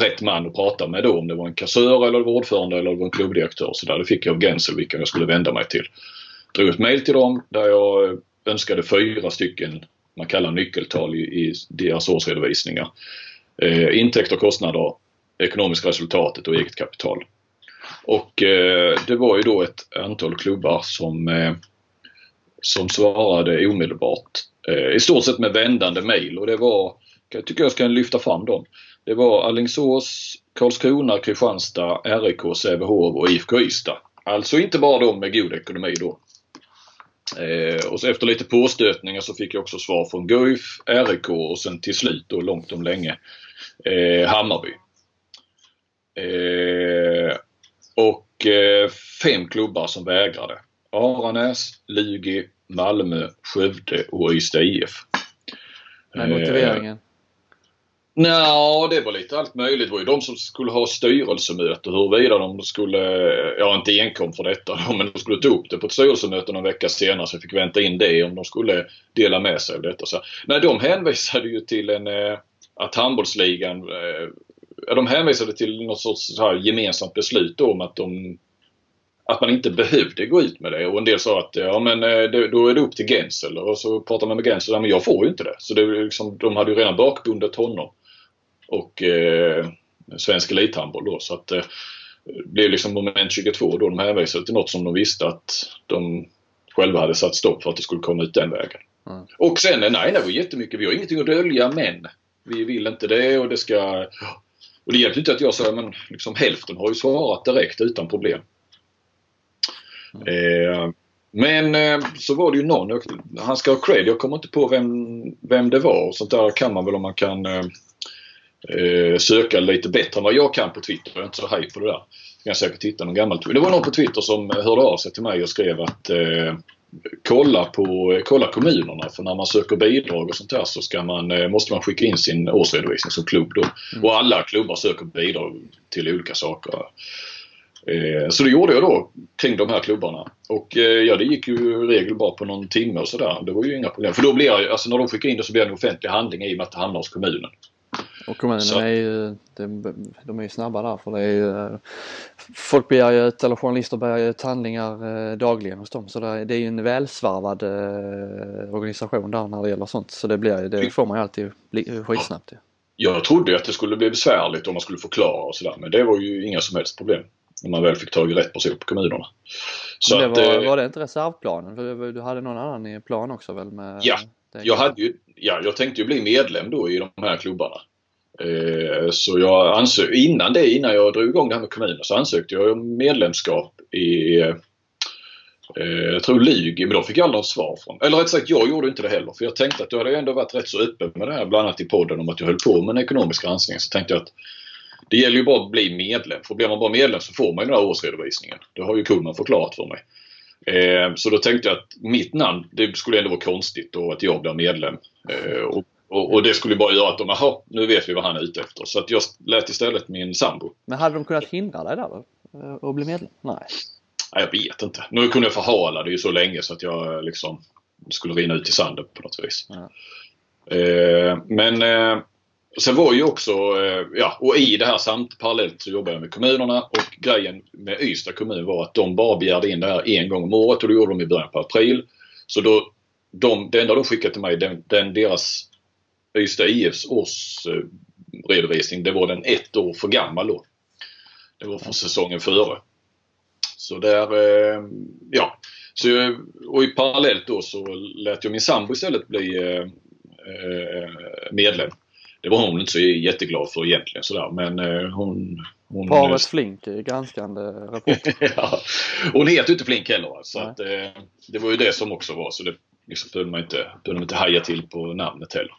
rätt man att prata med då. Om det var en kassör eller ordförande eller en klubbdirektör. Så där. Det fick jag av Gensel vilka jag skulle vända mig till. Drog ett mail till dem där jag eh, önskade fyra stycken man kallar nyckeltal i, i deras årsredovisningar. Eh, intäkter, kostnader, ekonomiska resultatet och eget kapital. Och eh, det var ju då ett antal klubbar som, eh, som svarade omedelbart. Eh, I stort sett med vändande mail. och det var, jag tycker jag ska lyfta fram dem. Det var Allingsås, Karlskrona, Kristianstad, RIK, Sävehof och IFK Ystad. Alltså inte bara de med god ekonomi då. Eh, och så efter lite påstötningar så fick jag också svar från Guif, RIK och sen till slut då långt om länge eh, Hammarby. Eh, och eh, fem klubbar som vägrade. Aranäs, Lugi, Malmö, Skövde och Ystad IF. Med motiveringen? Nja, det var lite allt möjligt. Det var ju de som skulle ha styrelsemöte huruvida de skulle, ja inte enkom för detta men de skulle ta upp det på ett styrelsemöte någon vecka senare så jag fick vänta in det om de skulle dela med sig av detta. Så, nej, de hänvisade ju till en, eh, att handbollsligan, eh, de hänvisade till något sorts så här gemensamt beslut om att de att man inte behövde gå ut med det och en del sa att ja men eh, då är det upp till Gensel och så pratar man med Gensel, men jag får ju inte det. Så det liksom, de hade ju redan bakbundet honom och eh, svensk elithandboll då. Så att eh, det blev liksom moment 22 då. De hänvisade till något som de visste att de själva hade satt stopp för att det skulle komma ut den vägen. Mm. Och sen, eh, nej det var jättemycket. Vi har ingenting att dölja men vi vill inte det och det ska... Och det hjälpte inte att jag sa men liksom hälften har ju svarat direkt utan problem. Mm. Eh, men eh, så var det ju någon, han ska ha cred, jag kommer inte på vem, vem det var. Sånt där kan man väl om man kan eh, eh, söka lite bättre än vad jag kan på Twitter. Jag är inte så haj på det där. Jag kan säkert hitta någon gammal Det var någon på Twitter som hörde av sig till mig och skrev att eh, kolla, på, kolla kommunerna för när man söker bidrag och sånt där så ska man, eh, måste man skicka in sin årsredovisning som klubb då. Mm. Och alla klubbar söker bidrag till olika saker. Eh, så det gjorde jag då kring de här klubbarna. Och eh, ja, det gick ju i regel bara på någon timme och sådär. Det var ju inga problem. För då blir jag, alltså när de skickar in det så blir det en offentlig handling i och med att det hamnar hos kommunen. Och kommunerna är ju, de, är ju snabba där för det är ju, folk begär ju ut, eller journalister begär ju ut handlingar eh, dagligen hos dem så det, är ju en välsvarvad eh, organisation där när det gäller sånt så det, blir, det får man ju alltid skitsnabbt. Ja. Jag trodde att det skulle bli besvärligt om man skulle förklara och sådär men det var ju inga som helst problem när man väl fick tag i rätt person på kommunerna. Så det var, att, eh, var det inte reservplanen? Du hade någon annan i plan också väl? Med ja, jag, hade ju, ja, jag tänkte ju bli medlem då i de här klubbarna. Eh, så jag ansökte, innan det, innan jag drog igång det här med kommunen så ansökte jag om medlemskap i eh, jag tror Lugi, men då fick jag aldrig något svar från. Eller rätt sagt, jag gjorde inte det heller. För jag tänkte att du hade ändå varit rätt så öppen med det här, bland annat i podden om att jag höll på med en ekonomisk granskning. Så tänkte jag att det gäller ju bara att bli medlem. För blir man bara medlem så får man ju den här årsredovisningen. Det har ju kunden förklarat för mig. Eh, så då tänkte jag att mitt namn, det skulle ändå vara konstigt då att jag blir medlem. Eh, och och, och, det skulle bara göra att de, jaha, nu vet vi vad han är ute efter. Så att jag lät istället min sambo. Men hade de kunnat hindra dig där då? Eh, att bli medlem? Nej. Nej, jag vet inte. Nu kunde jag förhala det ju så länge så att jag liksom skulle rinna ut i sanden på något vis. Ja. Eh, men och sen var ju också, eh, ja, och i det här samt parallellt så jobbade jag med kommunerna och grejen med Ystad kommun var att de bara begärde in det här en gång om året och det gjorde de i början på april. Så då, de, det enda de skickade till mig, den, den deras Ystad IFs årsredovisning, det var den ett år för gammal då. Det var från säsongen före. Så där, eh, ja. Så, och i parallellt då så lät jag min sambo istället bli eh, medlem. Det var hon inte så jätteglad för egentligen sådär men eh, hon... hon Paret Flink i granskande rapport. ja, hon heter ju inte Flink heller. Så att, eh, det var ju det som också var så det liksom behövde man inte, behövde man inte haja till på namnet heller.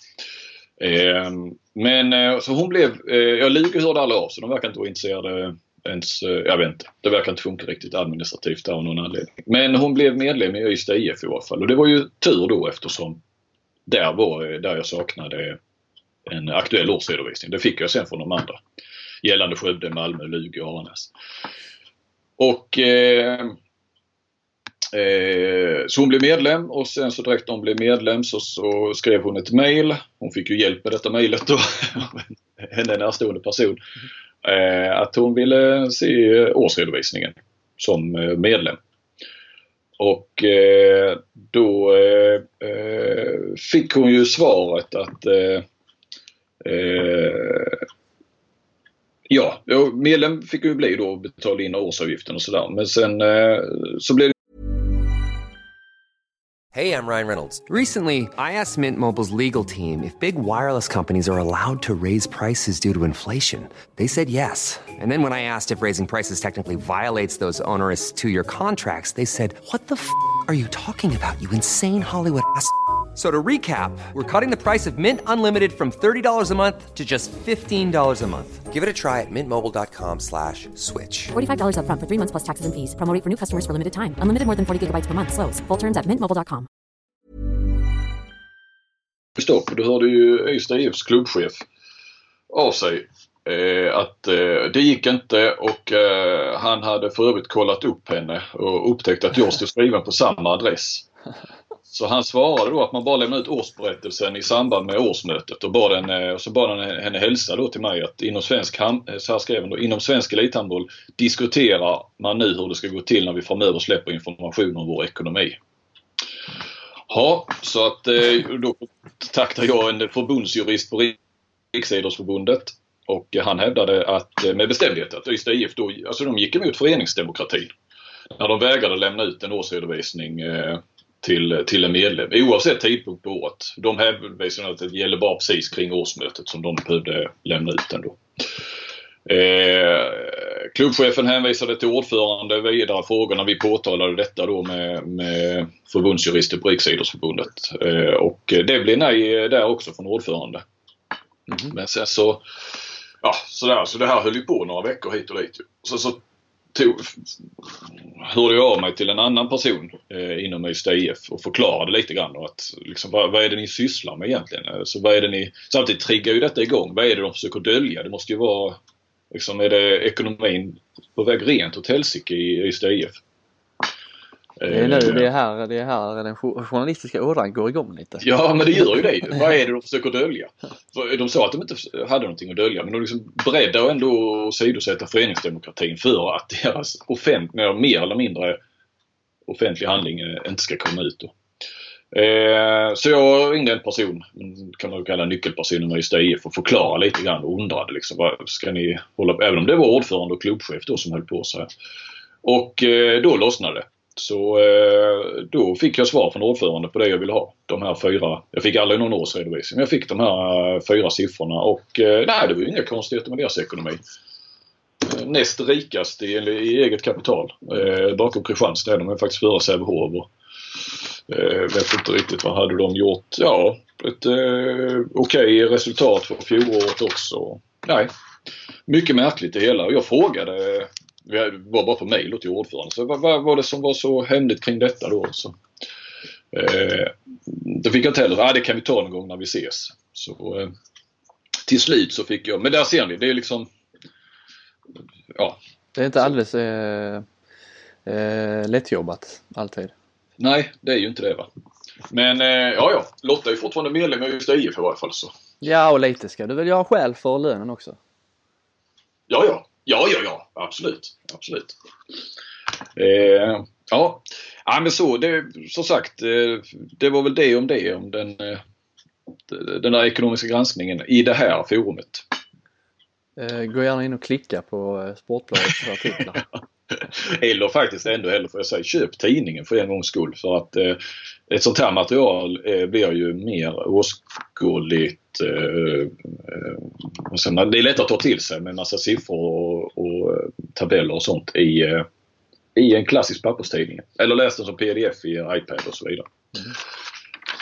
Eh, men eh, så hon blev, eh, ja Lugi hörde alla av så de verkar inte vara intresserade ens, eh, jag vet inte. Det verkar inte funka riktigt administrativt av någon anledning. Men hon blev medlem i Ystad IF i alla fall och det var ju tur då eftersom där var där jag saknade en aktuell årsredovisning. Det fick jag sen från de andra. Gällande Skövde, Malmö, Lugi och Aranäs. Och eh, eh, så hon blev medlem och sen så direkt när hon blev medlem så, så skrev hon ett mail. Hon fick ju hjälp med detta mejlet då. Henne närstående person. Eh, att hon ville se årsredovisningen som eh, medlem. Och eh, då eh, eh, fick hon ju svaret att eh, Eh, ja, medlem fick ju bli då och betala in årsavgiften och sådär. Men sen eh, så blev det Hey, I'm Ryan Reynolds. Recently, I asked Mint Mobile's legal team if big wireless companies are allowed to raise prices due to inflation. They said yes. And then when I asked if raising prices technically violates those onerous two-year contracts, they said, "What the f*** are you talking about? You insane Hollywood ass." So to recap, we're cutting the price of Mint Unlimited from $30 a month to just $15 a month. Give it a try at mintmobile.com slash switch. $45 up front for three months plus taxes and fees. Promoting for new customers for limited time. Unlimited more than 40 gigabytes per month. Slows. Full terms at mintmobile.com. Stopp. Då hörde ju Ystad IFs klubbchef av sig eh, att eh, det gick inte och eh, han hade för övrigt kollat upp henne och upptäckt att jag stod skriven på samma adress. Så han svarade då att man bara lämnar ut årsberättelsen i samband med årsmötet och, bad henne, och så bad han henne hälsa då till mig att inom svensk, så här skrev då, inom svensk elithandboll diskuterar man nu hur det ska gå till när vi framöver släpper information om vår ekonomi. Ja, så att eh, då kontaktade jag en förbundsjurist på Riksidrottsförbundet och han hävdade att eh, med bestämdhet att Ystad IF då, alltså de gick emot föreningsdemokratin. När de vägrade lämna ut en årsredovisning eh, till, till en medlem oavsett tidpunkt på året. De hänvisade att det gäller bara precis kring årsmötet som de behövde lämna ut den då. Eh, klubbchefen hänvisade till ordförande vidare frågor när vi påtalade detta då med, med förbundsjurister på Riksidrottsförbundet. Eh, och det blev nej där också från ordförande. Mm. Men sen så, ja sådär, så det här höll ju på några veckor hit och dit. Så, så tog, hörde jag av mig till en annan person eh, inom Ystad IF och förklarade lite grann att liksom, vad, vad, är det ni sysslar med egentligen? Eh, så vad är det ni, samtidigt triggar ju detta igång. Vad är det de försöker dölja? Det måste ju vara, liksom, är det ekonomin på väg rent åt helsike i Ystad IF? Det är nu det är här, det är här den journalistiska ådran går igång lite. Ja men det gör ju det. Vad är det de försöker dölja? De sa att de inte hade någonting att dölja men de liksom beredda att ändå åsidosätta föreningsdemokratin för att deras offentliga, mer eller mindre offentlig handling eh, inte ska komma ut. Då. Eh, så jag ringde en person, kan man kalla nyckelpersonen med Ystad IF och förklara lite grann och undrade liksom, vad ska ni hålla på Även om det var ordförande och klubbchef då som höll på så här. Och eh, då lossnade det. Så eh, då fick jag svar från ordförande på det jag ville ha. De här fyra. Jag fick aldrig någon årsredovisning. Men jag fick de här eh, fyra siffrorna och eh, nej, det var ju inga konstigheter med deras ekonomi. Eh, näst rikast i, i eget kapital. Eh, bakom Kristianstad. De är faktiskt före Sävehof. Eh, vet inte riktigt vad hade de gjort. Ja, ett eh, okej okay resultat för fjolåret också. Nej, mycket märkligt det hela. Jag frågade vi var bara på mejl till ordföranden. Så vad, vad var det som var så hemligt kring detta då? Så, eh, det fick jag inte heller. Ah, det kan vi ta någon gång när vi ses. Så eh, Till slut så fick jag, men där ser ni, det är liksom Ja. Det är inte alldeles eh, eh, lättjobbat alltid. Nej, det är ju inte det va. Men eh, ja, ja. Lotta är fortfarande medlem i Ystad IF i varje fall så. Ja, och lite ska du väl göra själv för lönen också? Ja, ja. Ja, ja, ja. Absolut. Absolut. Eh, ja. ja, men så. Det, som sagt, eh, det var väl det om det. Om den, eh, den där ekonomiska granskningen i det här forumet. Eh, gå gärna in och klicka på Sportbladets artiklar. Eller faktiskt ännu hellre får jag säga, köp tidningen för en gångs skull. För att eh, ett sånt här material eh, blir ju mer åskådligt. Eh, eh, det är lätt att ta till sig med massa siffror och, och tabeller och sånt i, eh, i en klassisk papperstidning. Eller läs den som pdf i iPad och så vidare. Mm.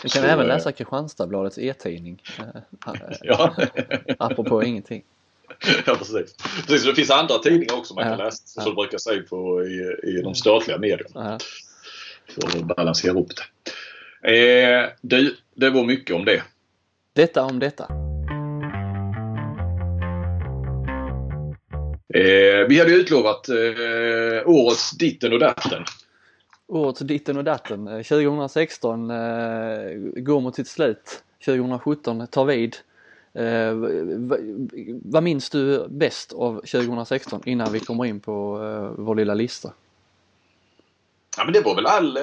Du kan så, även läsa Kristianstadsbladets e-tidning. ja. Apropå ingenting. ja precis. precis. Det finns andra tidningar också man kan läsa som ja. brukar säga på i, i de statliga medierna. Ja. För att balansera upp det. Eh, du, det var mycket om det. Detta om detta. Eh, vi hade utlovat eh, årets ditten och datten. Årets ditten och datten. 2016 eh, eh, går mot sitt slut. 2017 tar vid. Eh, vad minns du bäst av 2016 innan vi kommer in på eh, vår lilla lista? Ja men det var väl all,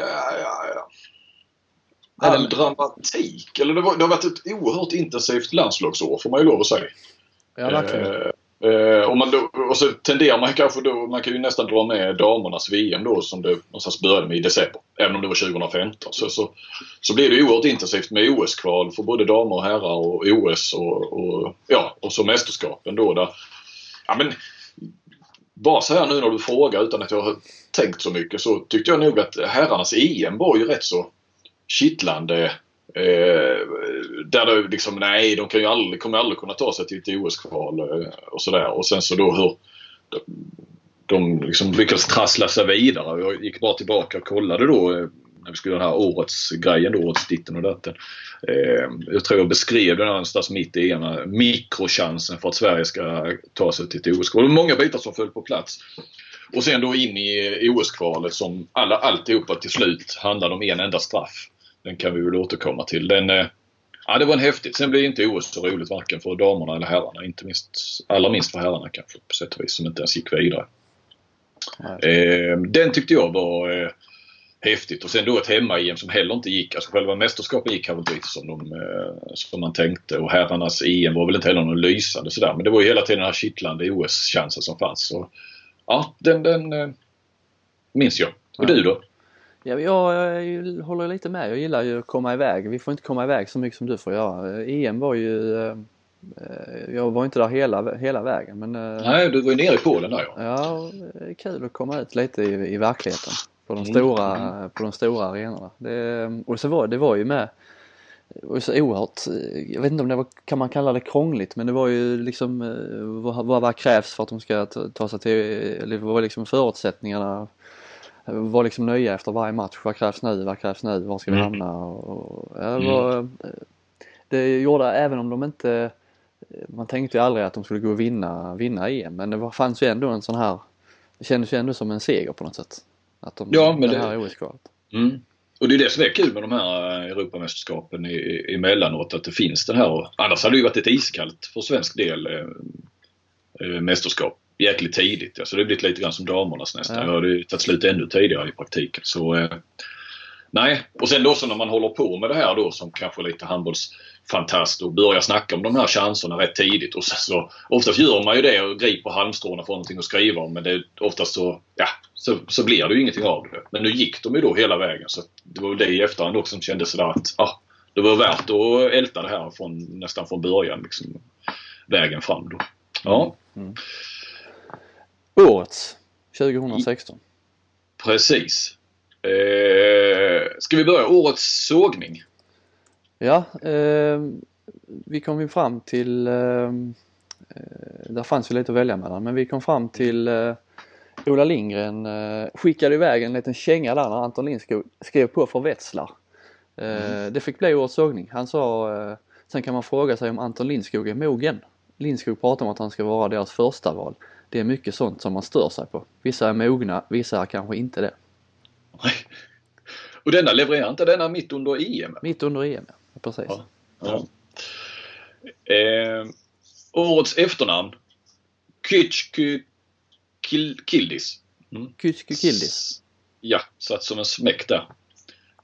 all, all dramatik. Eller det, var, det har varit ett oerhört intensivt landslagsår får man ju lov att säga. Ja, verkligen. Eh, Eh, och, man då, och så tenderar man kanske då, man kan ju nästan dra med damernas VM då som det någonstans började med i december. Även om det var 2015. Så, så, så blir det oerhört intensivt med OS-kval för både damer och herrar och OS och, och, ja, och så mästerskapen då. Där, ja, men, bara så här nu när du frågar utan att jag har tänkt så mycket så tyckte jag nog att herrarnas EM var ju rätt så kittlande Eh, där det liksom, nej de kan ju aldrig, kommer aldrig kunna ta sig till ett OS-kval eh, och sådär. Och sen så då hur de, de liksom lyckades trassla sig vidare. Jag gick bara tillbaka och kollade då eh, när vi skulle göra den här årets grejen då, årets ditten och datten. Eh, jag tror jag beskrev det någonstans mitt i ena mikrochansen för att Sverige ska ta sig till ett OS-kval. Många bitar som föll på plats. Och sen då in i OS-kvalet som alla, alltihopa till slut handlade om en enda straff. Den kan vi väl återkomma till. Den, eh, ja, det var en häftigt. Sen blev inte OS så roligt varken för damerna eller herrarna. Inte minst, allra minst för herrarna kanske på sätt och vis som inte ens gick vidare. Eh, den tyckte jag var eh, häftigt. Och sen då ett hemma-EM som heller inte gick. Alltså själva mästerskapet gick kanske inte riktigt som, de, eh, som man tänkte. Och herrarnas EM var väl inte heller någon lysande sådär. Men det var ju hela tiden den här kittlande OS-chansen som fanns. Så, ja, den, den eh, minns jag. Och du då? Ja, jag, jag håller lite med. Jag gillar ju att komma iväg. Vi får inte komma iväg så mycket som du får göra. EM var ju... Eh, jag var inte där hela, hela vägen men... Eh, Nej, du var ju nere i Polen där ja. Ja, kul att komma ut lite i, i verkligheten. På de, mm. stora, mm. på de stora arenorna. Det, och så var det var ju med och så oerhört, jag vet inte om det var, kan man kalla det krångligt men det var ju liksom eh, vad, vad krävs för att de ska ta sig till, eller vad var liksom förutsättningarna var liksom nöja efter varje match. Vad krävs nu? Vad krävs nu? Var ska vi mm. hamna? Och, ja, det, mm. var, det gjorde även om de inte man tänkte ju aldrig att de skulle gå och vinna, vinna EM men det var, fanns ju ändå en sån här Det kändes ju ändå som en seger på något sätt. Att de, ja, men det här OS-kvalet. Mm. Och det är det som är kul med de här Europamästerskapen emellanåt att det finns den här. Annars hade det ju varit ett iskallt för svensk del eh, eh mästerskap jäkligt tidigt. Ja. Så det har blivit lite grann som damernas nästan. Ja. Det har tagit slut ännu tidigare i praktiken. Så, eh, nej, och sen då så när man håller på med det här då som kanske lite handbollsfantast och börjar snacka om de här chanserna rätt tidigt. Och så, så, oftast gör man ju det och griper halmstråna för någonting att skriva om. Men det, oftast så, ja, så, så blir det ju ingenting av det. Men nu gick de ju då hela vägen. Så det var väl det i efterhand också som kändes sådär att ah, det var värt att älta det här från, nästan från början. Liksom, vägen fram då. Ja. Mm. Årets 2016. Precis. Eh, ska vi börja årets sågning? Ja, eh, vi kom ju fram till, eh, där fanns ju lite att välja mellan, men vi kom fram till eh, Ola Lindgren eh, skickade iväg en liten känga där när Anton Lindskog skrev på för Wetzlar. Eh, mm. Det fick bli årets sågning. Han sa, eh, sen kan man fråga sig om Anton Lindskog är mogen. Lindskog pratar om att han ska vara deras första val det är mycket sånt som man stör sig på. Vissa är mogna, vissa är kanske inte det. Och denna levererar inte denna mitt under EM? Mitt under EM, ja. Precis. Ja. Ja. Eh, årets efternamn. Kytchky Kildis. Mm. Kildis. Ja, satt som en smäck där.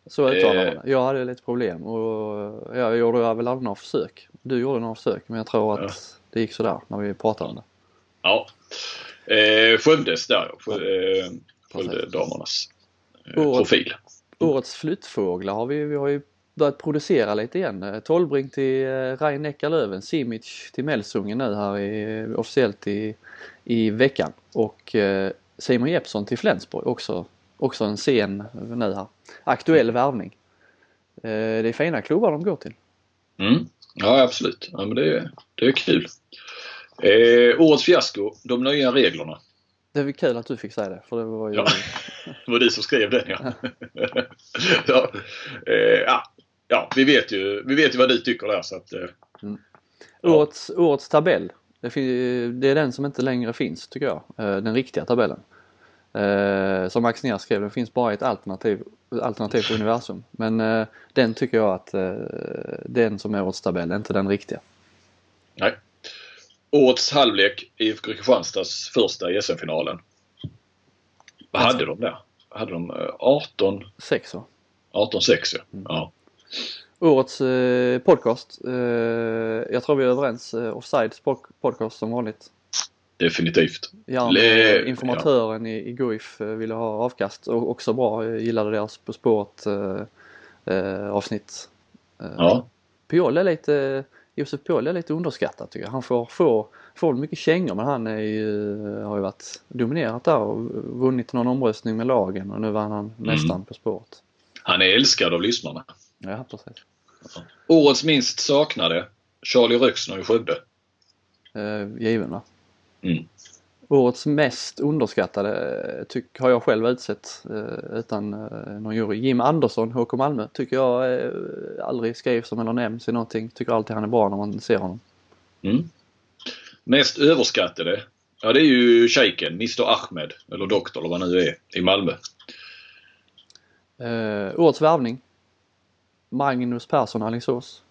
Så uttalar man det. Jag hade lite problem och jag gjorde väl aldrig några försök. Du gjorde några försök men jag tror att ja. det gick sådär när vi pratade om det. Ja. Eh, Skövdes där eh, Skövde damernas eh, Året- profil. Årets flyttfåglar har vi, vi har ju börjat producera lite igen. Eh, Tolbring till eh, Rein Löven, Simic till Melsungen nu här i, officiellt i, i veckan. Och eh, Simon Jeppsson till Flensburg också, också en sen nu här. Aktuell värvning. Eh, det är fina klubbar de går till. Mm. Ja absolut. Ja, men det, är- det är kul. Eh, årets fiasko, de nya reglerna. Det är väl kul att du fick säga det för det var ju... Ja. Det var du som skrev den ja. ja. Eh, ja. vi vet ju, vi vet ju vad du tycker där så att eh, Årets, årets tabell. Det, är den som inte längre finns tycker jag. Eh, Den riktiga tabellen. Eh, Som Max Ner skrev, det finns bara ett alternativ, alternativt universum. Men eh, den tycker jag att den som är årets tabell, inte den riktiga. nej. Årets halvlek IFK Kristianstads första i SM-finalen. Vad hade de där? Hade de eh, 18, Sex så. 18-6 ja. ja. Årets eh, podcast. Eh, jag tror vi är överens. Eh, Offsides pod- podcast som vanligt. Definitivt. Ja, Le- eh, informatören i, i Guif eh, ville ha avkast och också bra. Jag gillade deras På spåret avsnitt. Ja. Piol är lite, Josef Piol är lite underskattad tycker jag. Han får, får, får mycket kängor men han är ju, har ju varit dominerat där och vunnit någon omröstning med lagen och nu vann han nästan På spåret. Han är älskad av lyssnarna. Ja precis. Årets minst saknade Charlie Röksner i Skövde. Eh, given va? Mm. Årets mest underskattade eh, tyck, har jag själv utsett eh, utan eh, någon jury. Jim Andersson, HK Malmö, tycker jag aldrig skrivs om eller nämns i någonting. Tycker alltid han är bra när man ser honom. Mm. Mest överskattade? Ja det är ju shejken, Mr Ahmed, eller doktor eller vad han nu är, i Malmö. Eh, årets värvning. Magnus Persson, Alingsås.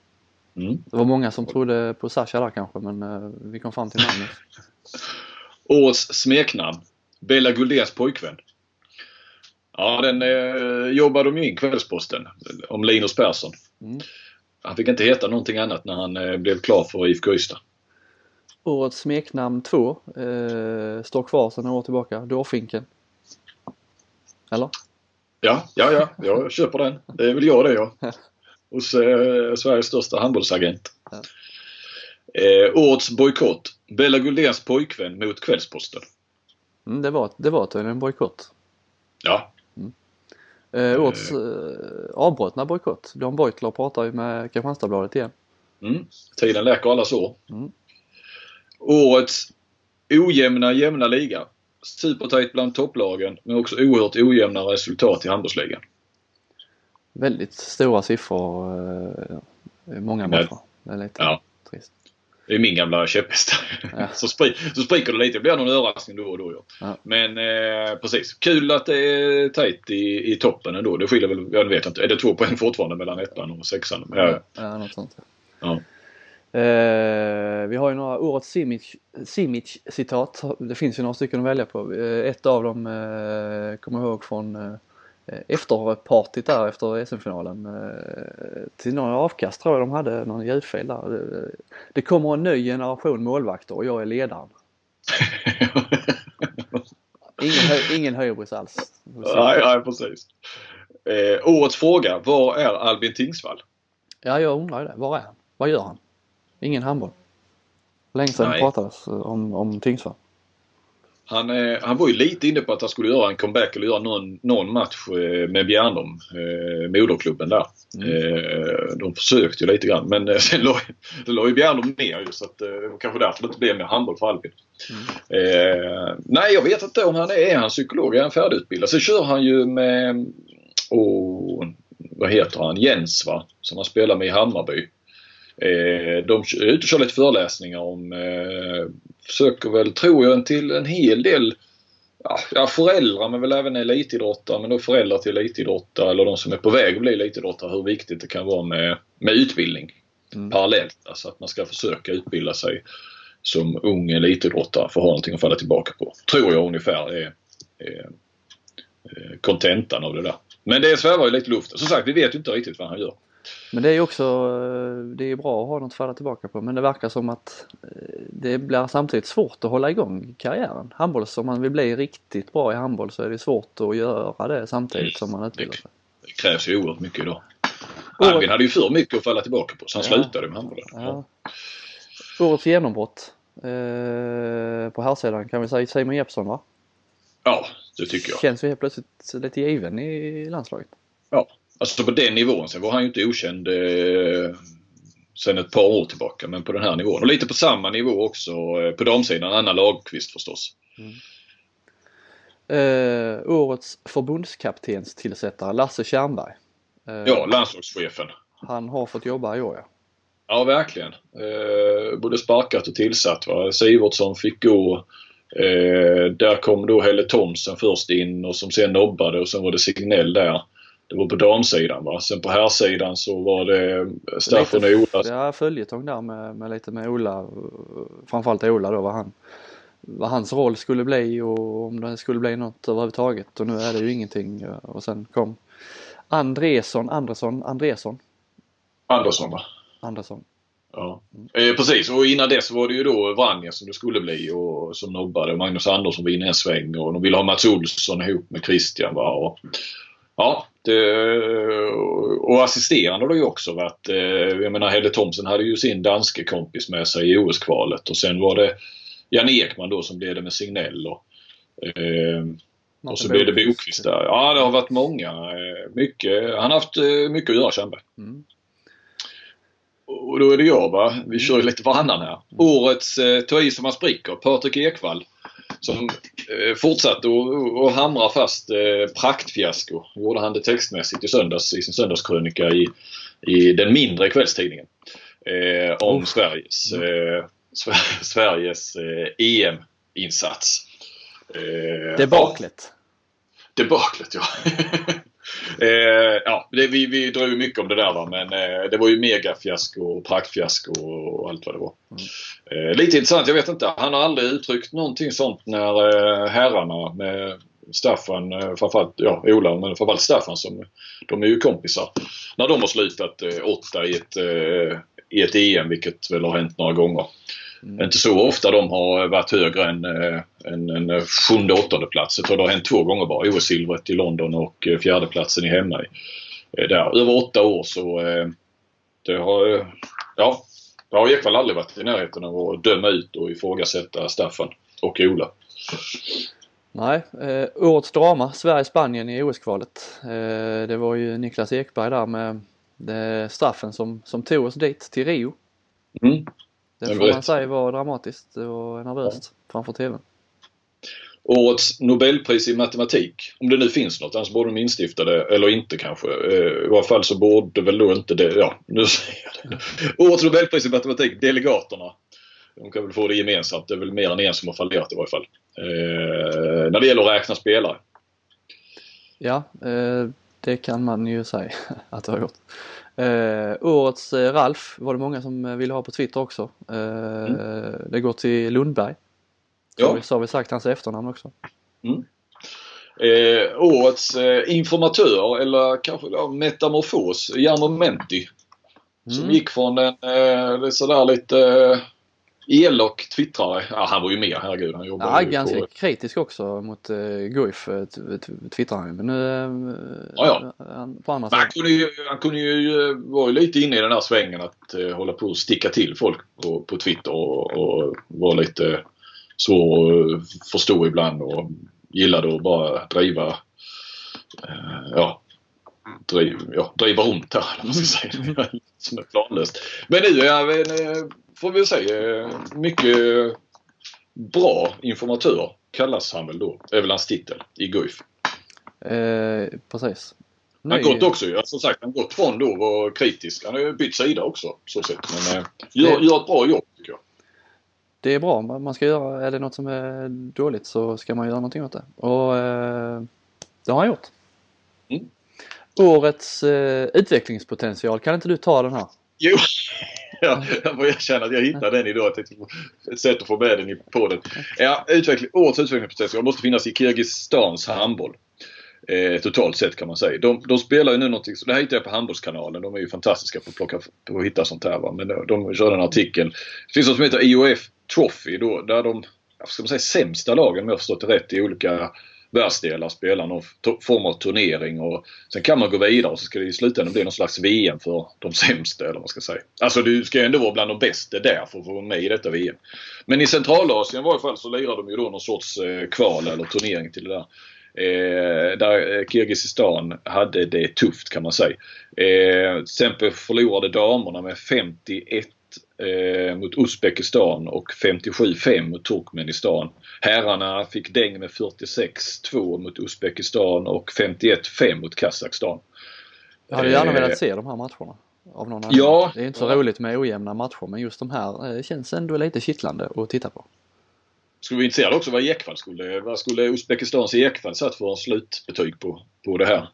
Mm. Det var många som trodde på Sasha där kanske men eh, vi kom fram till Magnus. Årets smeknamn? Bella Guldéns pojkvän. Ja, den eh, jobbade de ju in Kvällsposten om Linus Persson. Mm. Han fick inte heta någonting annat när han eh, blev klar för IFK Ystad. Årets smeknamn 2 eh, står kvar sedan några år tillbaka. Dårfinken. Eller? Ja, ja, ja, jag köper den. Det är väl jag det ja. Hos eh, Sveriges största handbollsagent. Ja. Eh, årets bojkott. Bella Guldéns pojkvän mot Kvällsposten. Mm, det var, det var tydligen en bojkott. Ja, Eh, årets eh, avbrutna bojkott. Don Beutler pratar ju med Kristianstadsbladet igen. mm. tiden läker alla sår. Mm. Årets ojämna jämna liga. Supertajt bland topplagen men också oerhört ojämna resultat i handbollsligan. Väldigt stora siffror. Eh, många matcher. Det är lite Ja. trist. Det är min gamla käpphäst. Ja. så, spri- så spricker det lite. Det blir någon överraskning då och då. Ja. Men eh, precis. Kul att det är tajt i, i toppen ändå. Det skiljer väl, jag vet inte, är det två poäng fortfarande mellan ettan och sexan? Ja, Ja, något sånt. ja. Eh, vi har ju några årets Simic, Simic citat. Det finns ju några stycken att välja på. Eh, ett av dem eh, kommer jag ihåg från eh, efterpartyt där efter SM-finalen. Eh, till några avkast tror jag de hade någon ljudfel där. Det, kommer en ny generation målvakter och jag är ledaren. Ingen, hö, ingen höjbris alls. nej, nej, precis. Eh, årets fråga. Var är Albin Tingsvall? Ja, jag undrar ju det. Var är han? Vad gör han? Ingen handboll. Länge sedan Nej. pratades om, om Tingsvall. Han, eh, han var ju lite inne på att han skulle göra en comeback eller göra någon, någon match eh, med Bjärnum, eh, moderklubben där. Eh, de försökte ju lite grann men eh, sen la, det la ju Bjärnum ner ju så att det var kanske därför det inte blev mer handboll för Albin. Eh, nej jag vet inte om han är, är han psykolog, är han färdigutbildad? Sen kör han ju med, oh, vad heter han, Jens va? Som han spelar med i Hammarby. Eh, de är ute och kör lite föreläsningar om, eh, försöker väl, tror jag, till en hel del ja, föräldrar men väl även elitidrottare men då föräldrar till elitidrottare eller de som är på väg att bli elitidrottare hur viktigt det kan vara med, med utbildning Mm. parallellt. Alltså att man ska försöka utbilda sig som ung elitidrottare för att ha någonting att falla tillbaka på. Tror jag ungefär är är, eh, kontentan av det där. Men det svävar ju lite i luften. Som sagt, vi vet ju inte riktigt vad han gör. Men det är ju också, eh, det är bra att ha något att falla tillbaka på men det verkar som att eh, det blir samtidigt svårt att hålla igång karriären. Handbolls, om man vill bli riktigt bra i handboll så är det svårt att göra det samtidigt som man utbildar sig. Det krävs ju oerhört mycket idag. Albin hade ju för mycket att falla tillbaka på så han Ja. slutade med handbollen. Ja. Årets genombrott eh, på här sidan kan vi säga Simon Jeppsson va? ja, det tycker jag. Känns ju helt plötsligt lite given i landslaget. Ja, alltså på den nivån. Sen var han ju inte okänd eh, sen ett par år tillbaka. Men på den här nivån. Och lite på samma nivå också eh, på damsidan. Anna Lagqvist förstås. Eh, årets förbundskaptenstillsättare Lasse Tjernberg. Eh, Ja, landslagschefen. Han har fått jobba i år ja. Ja, verkligen. Eh, både sparkat och tillsatt. Va? Sivertsson fick gå. Eh, där kom då Helle Thomsen först in och som sen nobbade och sen var det Signell där. Det var på damsidan. Va? Sen på herrsidan så var det Staffan och Ola. Ja, följetong där med, med lite med Ola. eh, Framförallt Ola då vad han vad hans roll skulle bli och om det skulle bli något överhuvudtaget och nu är det ju ingenting eh, och sen kom Andresson, Andresson, Andresson, Andersson va? Andersson. Ja. Eh, precis och innan dess var det ju då Vranja som det skulle bli och som nobbade. Magnus Andersson var inne en sväng och de ville ha Mats Olsson ihop med Christian. Va? Och, ja, det, och assisterande har det ju också varit. Eh, jag menar Helle Thomsen hade ju sin danske kompis med sig i OS-kvalet och sen var det Jan Ekman då som blev det med Signell. Och, eh, och så blev det Bokvist där. Ja, det har varit många. eh, Mycket. Han har haft eh, mycket att göra Tjernberg. Mm. Och då är det jag va. Vi kör ju lite varannan här. Årets eh, ta i som man spricker, Patrik Ekwall. Som eh, fortsatte att att hamra fast eh, praktfiasko. Gjorde han det textmässigt i söndags i sin söndagskrönika i, i den mindre kvällstidningen. Eh, om Uff. Sveriges, eh, Sver- Sveriges EM-insats. Eh, Debaklet. Debaklet ja. eh, ja det, vi, vi drog ju mycket om det där va men eh, det var ju megafiasko och praktfiasko och, och allt vad det var. Eh, lite intressant, jag vet inte. Han har aldrig uttryckt någonting sånt när eh, herrarna med Staffan, eh, framförallt ja, Ola, men framförallt Staffan som de är ju kompisar. När de har slutat eh, åtta i ett, eh, i ett EM, vilket väl har hänt några gånger. Inte så ofta de har varit högre än eh, en, en sjunde, åttonde plats. Jag tror det har hänt två gånger bara. OS-silvret i London och eh, fjärdeplatsen i hemma i, eh, där. Över åtta år så det har, ja, det har Ekwall aldrig varit i närheten av att döma ut och ifrågasätta Staffan och Ola. Nej, eh, årets drama, Sverige-Spanien i OS-kvalet. Eh, det var ju Niklas Ekberg där med straffen som, som tog oss dit till Rio. Mm. Det Jag får man säga var dramatiskt och nervöst framför TVn. Årets Nobelpris i matematik. Om det nu finns något, annars borde de instifta det, eller inte kanske. Eh, I varje fall så borde väl då inte det, ja nu säger jag det. Årets Nobelpris i matematik, delegaterna. De kan väl få det gemensamt. Det är väl mer än en som har fallerat i varje fall. Eh, när det gäller att räkna spelare. Ja, eh, det kan man ju säga att det har gjort. Eh, årets eh, Ralf var det många som eh, ville ha på Twitter också. Eh, Det går till Lundberg. Så, Ja. vi, så har vi sagt hans efternamn också. Eh, årets eh, informatör eller kanske ja, metamorfos, Jarmo Menti. Som Mm. gick från en sådär lite elak twittrare. Ja, han var ju med, herregud. Han jobbade Ja, ju ganska på, kritisk också mot uh, Guif uh, twittrar han. Men nu uh, Ja, han på andra han kunde ju, han kunde ju eh, var ju lite inne i den här svängen att eh, hålla på och sticka till folk på, på Twitter och, och vara lite svår att förstå ibland och gillade att bara driva eh, ja, driv, ja, driva runt här, eller vad man ska säga. Som är planlöst. Men nu är eh, får vi säga, mycket bra informatör kallas han väl då. är väl hans titel i Guif. Eh, precis. Han har gått också ju. Som sagt, han har gått från då att vara kritisk. Han har ju bytt sida också så sett. Men eh, gör, Det- gör ett bra jobb tycker jag. Det är bra, man ska göra, är det något som är dåligt så ska man göra någonting åt det. Och eh, det har han gjort. Mm. Årets eh, utvecklingspotential, kan inte du ta den här? Jo, ja, jag får erkänna att jag hittade den idag. Ett sätt att få med den i podden. Ja, utveckling, årets utvecklingsprocess måste finnas i Kirgizistans handboll. Eh, totalt sett kan man säga. De, de spelar ju nu någonting, det här hittade jag på Handbollskanalen. De är ju fantastiska på att, plocka, på att hitta sånt här. Va? Men eh, de, de körde en artikel. Det finns något som heter IOF Trophy då, där de, ska man säga, sämsta lagen om jag har förstått det rätt i olika världsdelar spela någon form av turnering och sen kan man gå vidare och så ska det i slutändan bli någon slags VM för de sämsta eller vad ska säga. Alltså du ska ju ändå vara bland de bästa där för att få vara med i detta VM. Men i Centralasien i varje fall så lirar de ju då någon sorts eh, kval eller turnering till det där. Eh, där eh, Kirgizistan hade det tufft kan man säga. Eh, till exempel förlorade damerna med 51 eh, mot Uzbekistan och 57-5 mot Turkmenistan. Herrarna fick däng med 46-2 mot Uzbekistan och 51-5 mot Kazakstan. Jag hade gärna velat se de här matcherna. Av någon ja. Det är inte så ja. roligt med ojämna matcher men just de här känns ändå lite kittlande att titta på. Skulle vara intresserad också vad Ekvall skulle, vad skulle Uzbekistans Ekvall satt för slutbetyg på, på det här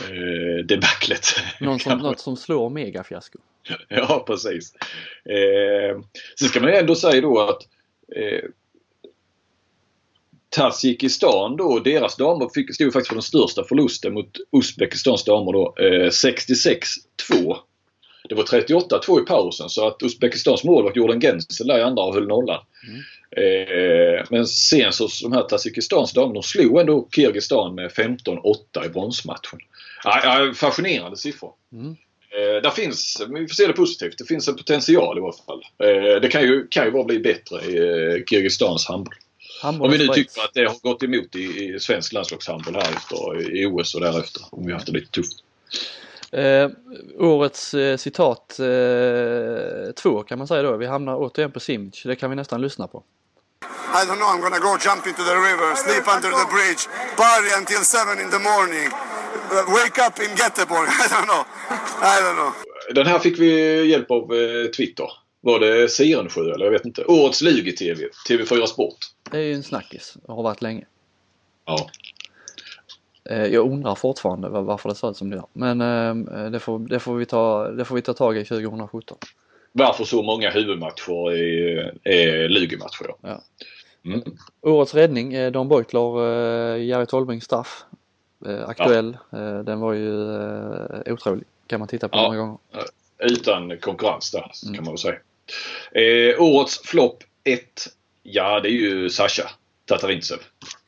eh, debaclet. Någon som, något som slår megafiasko. ja precis. Eh, sen ska man ju ändå säga då att eh, Tadzjikistan då, deras damer fick, stod faktiskt för den största förlusten mot Uzbekistans damer då. Eh, 66-2. Det var 38-2 i pausen så att Uzbekistans målvakt gjorde en gensel där i andra och höll nollan. Mm. Eh, men sen så de här Tadzjikistans damer de slog ändå Kirgizistan med 15-8 i bronsmatchen. Ja, fascinerande siffror. Mm. Eh, där finns, vi får se det positivt, det finns en potential i varje fall. Eh, det kan ju, kan ju bara bli bättre i eh, Kirgizistans handboll. Om vi nu tycker att det har gått emot i, i svensk landslagshandboll här efter i OS och därefter. Om vi haft det lite tufft. Eh, årets eh, citat eh, två kan man säga då. Vi hamnar återigen på Simic. Det kan vi nästan lyssna på. I don't know, I'm gonna go jump into the river, sleep under the bridge, party until seven in the morning, wake up in Göteborg. I don't know. I don't know. Den här fick vi hjälp av eh, Twitter. Var det Sirensjö eller jag vet inte. Årets Lugi-TV, TV4 Sport. Det är ju en snackis har varit länge. Ja. Eh, jag undrar fortfarande varför det ser ut som det gör. Men eh, det får, det, får vi ta, det får vi ta tag i 2017. Varför så många huvudmatcher är, är Lugi-matcher? Ja. Mm. Årets räddning, Don Beutler, Jerry Tolbrings straff. Aktuell. Ja. Den var ju otrolig. Kan man titta på ja. många gånger. Utan konkurrens där mm. kan man väl säga. Eh, årets flopp 1. Ja det är ju Sasha. Tatarintsev.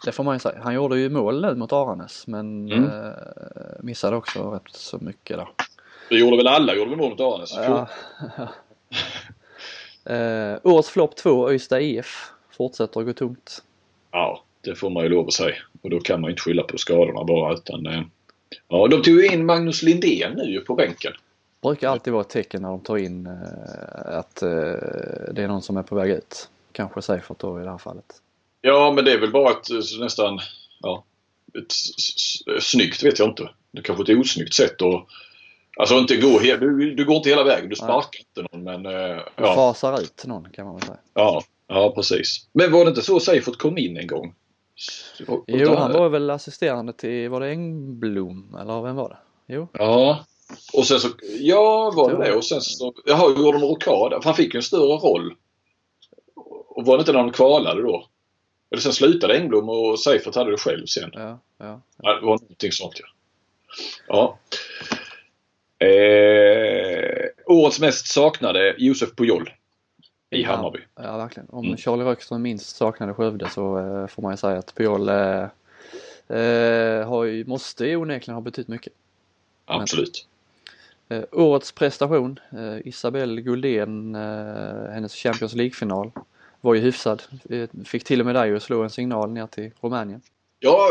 Det får man ju säga. Han gjorde ju mål nu mot Aranäs men mm. eh, missade också rätt så mycket där. Det gjorde väl alla, gjorde väl mål mot Aranäs? Ja. eh, årets flopp 2, Öysta IF. Fortsätter att gå tungt. Ja, det får man ju lov att säga. Och då kan man ju inte skylla på skadorna bara utan eh, Ja, de tog ju in Magnus Lindén nu på bänken. Brukar alltid vara ett tecken när de tar in eh, att eh, det är någon som är på väg ut. Kanske Seifert då i det här fallet. Ja, men det är väl bara ett eh, nästan, ja, ett snyggt vet jag inte. Det är kanske ett osnyggt sätt att Alltså inte gå du, du går inte hela vägen, du sparkar Nej. inte någon men... Uh, ja. fasar ut någon kan man väl säga. Ja, ja precis. Men var det inte så Seifert kom in en gång? Och, jo, han var väl assisterande till, var det Engblom eller vem var det? Jo. Ja. Och sen så, ja var det det? Och sen så, jaha, gjorde de rockad? Han fick ju en större roll. Och var det inte när de kvalade då? Eller sen slutade Engblom och Seifert hade det själv sen. Ja, ja, ja. Det var någonting sånt ja. ja. Eh, årets mest saknade Josef Pujol i ja, Hammarby. Ja, verkligen. Om mm. Charlie Röckström minst saknade Skövde så eh, får man ju säga att Pujol eh, eh, har ju, måste onekligen ha betytt mycket. Absolut. Men, eh, årets prestation, eh, Isabelle Guldén, hennes Champions League-final var ju hyfsad. Fick till och med dig att slå en signal ner till Rumänien. Ja,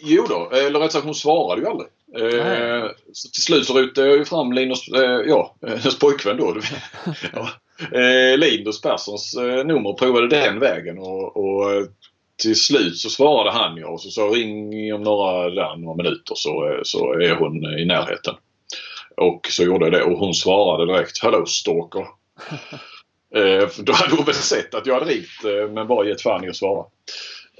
jo då. Eller rätt sagt hon svarade ju aldrig. Eh, så till slut så rutade jag ju fram Linus, eh, ja, hennes pojkvän då. ja. eh, Linus Perssons eh, nummer och provade den vägen och, och till slut så svarade han ja och så sa ring om några, där, några minuter så, eh, så är hon i närheten. Och så gjorde jag det och hon svarade direkt Hello stalker. Eh, då hade hon väl sett att jag hade ringt eh, men bara gett fan i att svara.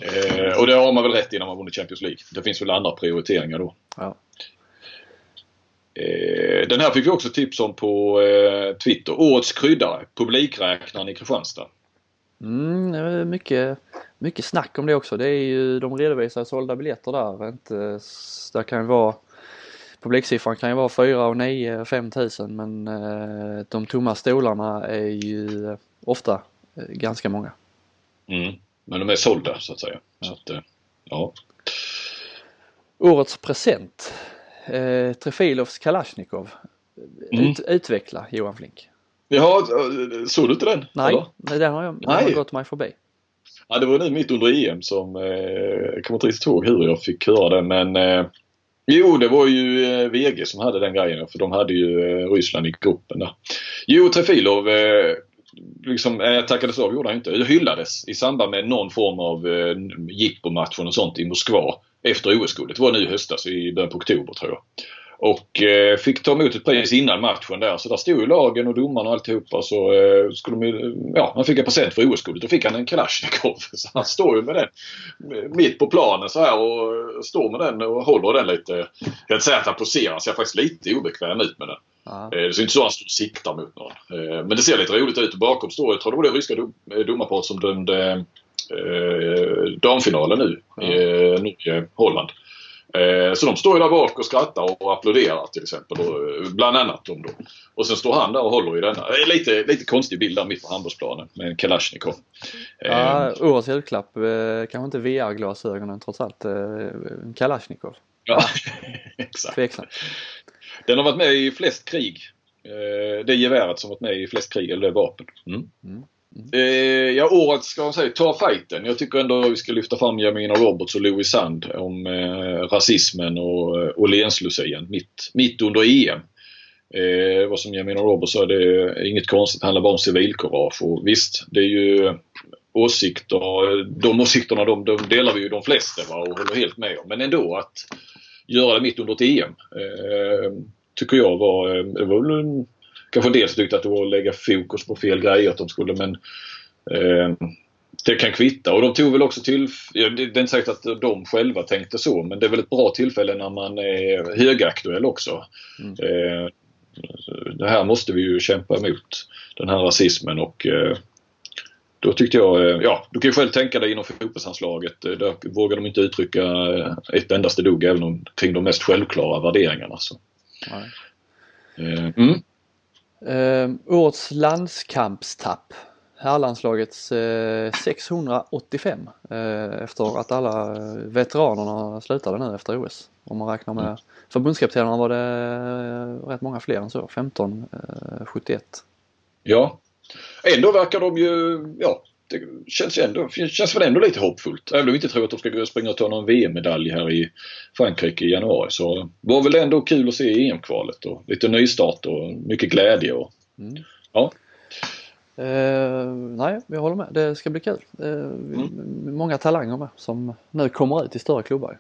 Eh, och det har man väl rätt i när man vunnit Champions League. Det finns väl andra prioriteringar då. Ja. Eh, den här fick vi också tips om på eh, Twitter. Årets kryddare, publikräknaren i Kristianstad. Mm, mycket, mycket snack om det också. Det är ju, de redovisar sålda biljetter där. Inte, där kan ju vara Publiksiffran kan ju vara 4 och 9, 5 tusen men eh, de tomma stolarna är ju ofta ganska många. Mm. Men de är sålda så att säga. Så att, ja. Årets present. Eh, Trefilovs Kalashnikov. Mm. Ut, utveckla Johan Flink. Jaha, såg du inte den? Nej, eller? den har jag den har gått mig förbi. Ja, det var nu mitt under EM som, eh, jag kommer inte riktigt ihåg hur jag fick höra det men eh, Jo, det var ju eh, VG som hade den grejen för de hade ju eh, Ryssland i gruppen där. Jo, Trefilov eh, liksom, eh, tackades av gjorde han inte. Hyllades i samband med någon form av eh, jippomatchen och sånt i Moskva efter OS-guldet. Det var nu i höstas i början på oktober tror jag. Och eh, fick ta emot ett pris innan matchen där. Så där stod ju lagen och domaren och alltihopa. Så eh, skulle de, ju- ja, han fick en present för OS-guldet. Då fick han en Kalashnikov. Så han står ju med den eh, mitt på planen så här och står med den och håller den lite. Jag kan inte säga att han poserar. Han ser faktiskt lite obekväm ut med den. Ja. Eh, Det ser inte så att han står och siktar mot någon. Eh, Men det ser lite roligt ut. Bakom står, jag tror det var det ryska dom- domarparet som dömde eh, damfinalen nu. i eh, Norge-Holland. Eh, Så de står ju där bak och skrattar och applåderar till exempel. Eh, bland annat de då. Och sen står han där och håller i denna. Lite, lite konstig bild där mitt på handbollsplanen med en Kalashnikov. Ja, årets julklapp, kanske inte VR-glasögonen trots allt. En Kalashnikov. ja, exakt. Tveksamt. Den har varit med i flest krig. Det är geväret som varit med i flest krig, eller vapen. Mm. Mm. Mm. Eh, Ja, året ska man säga, ta fighten. Jag tycker ändå vi ska lyfta fram Jamina Roberts och Louis Sand om eh, rasismen och eh, Åhlénslucian mitt, mitt under EM. Eh, vad som Jamina Roberts sa, det är inget konstigt. Det handlar bara om civilkurage. Och visst, det är ju åsikter. De åsikterna de, de delar vi ju de flesta va, och håller helt med om. Men ändå att göra det mitt under ett EM. Eh, tycker jag var, eh, det var väl en, kanske dels tyckte att det var att lägga fokus på fel grejer att de skulle men eh, det kan kvitta och de tog väl också till, ja, det är inte säkert att de själva tänkte så men det är väl ett bra tillfälle när man är högaktuell också. Mm. Eh, det här måste vi ju kämpa emot. Den här rasismen och eh, då tyckte jag, eh, ja du kan ju själv tänka dig inom fotbollslandslaget. eh, Där vågar de inte uttrycka eh, ett endaste dugg även om, kring de mest självklara värderingarna. Så. Mm. Eh, årets landskampstapp. Herrlandslagets eh, 685 eh, efter att alla eh, veteranerna slutade nu efter OS. Om man räknar med förbundskaptenerna var det eh, rätt många fler än så, 15, eh, 71. Ja. Ändå verkar de ju, ja, det känns, ändå, känns väl ändå lite hoppfullt. Även om vi inte tror att de ska gå och springa och ta någon VM-medalj här i Frankrike i januari så var väl ändå kul att se EM-kvalet och lite nystart och mycket glädje. Och, Mm. ja. Eh, nej, jag håller med. Det ska bli kul. Eh, Många talanger med som nu kommer ut i större klubbar.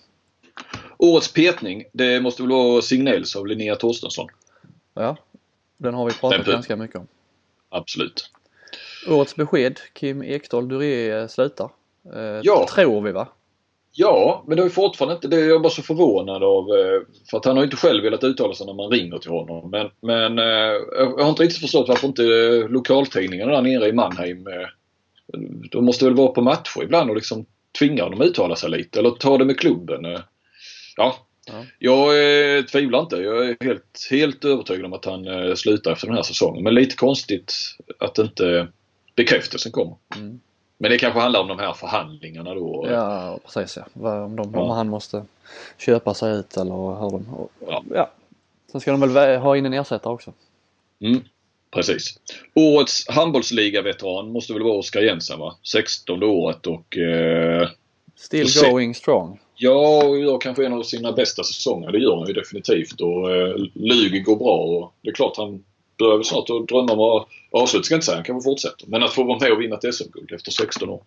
Årets petning, det måste väl vara Signells av Linnea Torstensson. Ja, den har vi pratat ganska mycket om. Absolut. Årets besked, Kim Ekdahl Duré slutar. Eh, Ja. Tror vi va? Ja, men det är fortfarande inte, det är jag bara så förvånad av. eh, För att han har inte själv velat uttala sig när man ringer till honom. Men, men eh, jag har inte riktigt förstått varför inte eh, lokaltidningarna där nere i Mannheim eh, de måste väl vara på matcher ibland och liksom tvinga honom att uttala sig lite eller ta det med klubben. eh. Ja, Ja. jag eh, tvivlar inte. Jag är helt, helt övertygad om att han eh, slutar efter den här säsongen. Men lite konstigt att inte bekräftelsen kommer. Mm. Men det kanske handlar om de här förhandlingarna då. Ja, precis ja. Om, de, Ja. om han måste köpa sig ut eller hur de... och- Ja. ja. Sen ska de väl vä- ha in en ersättare också. Mm, precis. Årets handbollsliga-veteran måste väl vara Oskar Jensen va? 16 året och eh, Still Och going strong. ja, och gör kanske en av sina bästa säsonger. Det gör han ju definitivt. Och eh, Lugi går bra och det är klart han börjar väl snart att drömma om att avsluta ska jag inte säga, han kan väl fortsätta. Men att få vara med och vinna ett SM-guld efter 16 år.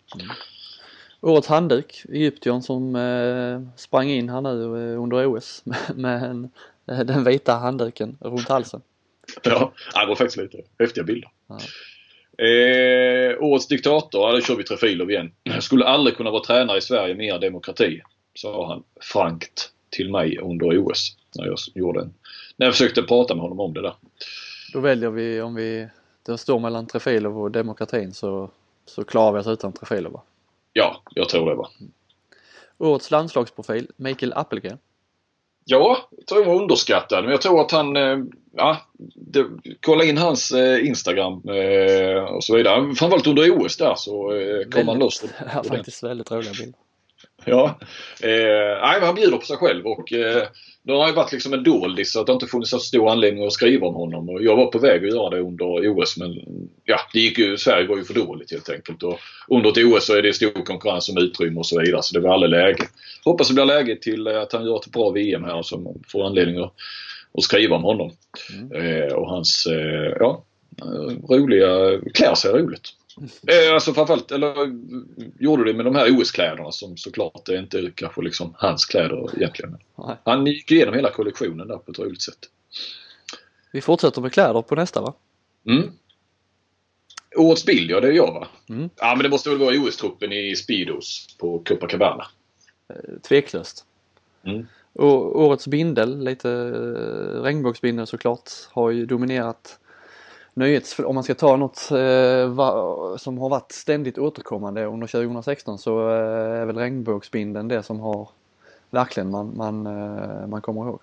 Årets handduk, Egyptiern som eh, sprang in här nu eh, under OS med eh, den vita handduken runt halsen. Ja, det var faktiskt lite häftiga bilder. Ja. Eh, årets diktator, ja, det kör vi Trefilov igen. Skulle aldrig kunna vara tränare i Sverige med er demokrati, sa han frankt till mig under OS. När jag, gjorde en, när jag försökte prata med honom om det där. Då väljer vi om vi, det står mellan Trefilov och demokratin så, så klarar vi oss utan Trefilov va? Ja, jag tror det va. Årets landslagsprofil, Mikael Appelgren. Ja, jag tror jag var underskattad. Men jag tror att han... eh, Ja, det, kolla in hans eh, Instagram eh, och så vidare. Framförallt under OS där så kom han loss. Ja, faktiskt väldigt roliga bilder. Ja. Eh, nej, han bjuder på sig själv och eh, det har ju varit liksom en doldis så att det inte funnits så stor anledning att skriva om honom. Och jag var på väg att göra det under OS men ja, det gick ju, Sverige var ju för dåligt helt enkelt. Och under ett OS så är det stor konkurrens om utrymme och så vidare så det var aldrig läge. Hoppas det blir läge till eh, att han gör ett bra VM här så man får anledning att, att skriva om honom. Eh, och hans, eh, ja, eh, roliga, klär sig roligt. Eh, alltså framförallt, eller gjorde det med de här OS-kläderna som såklart är inte kanske liksom hans kläder egentligen. Nej. Han gick igenom hela kollektionen där på ett roligt sätt. Vi fortsätter med kläder på nästa va? Mm. Årets bild, ja det är jag va? Mm. Ja men det måste väl vara OS-truppen i Speedos på Copacabana. Tveklöst. Mm. Och årets bindel, lite eh, regnbågsbindel såklart, har ju dominerat nöjets... Om man ska ta något eh, som har varit ständigt återkommande under 2016 så eh, är väl regnbågsbindeln det som har verkligen man, man, eh, man kommer ihåg.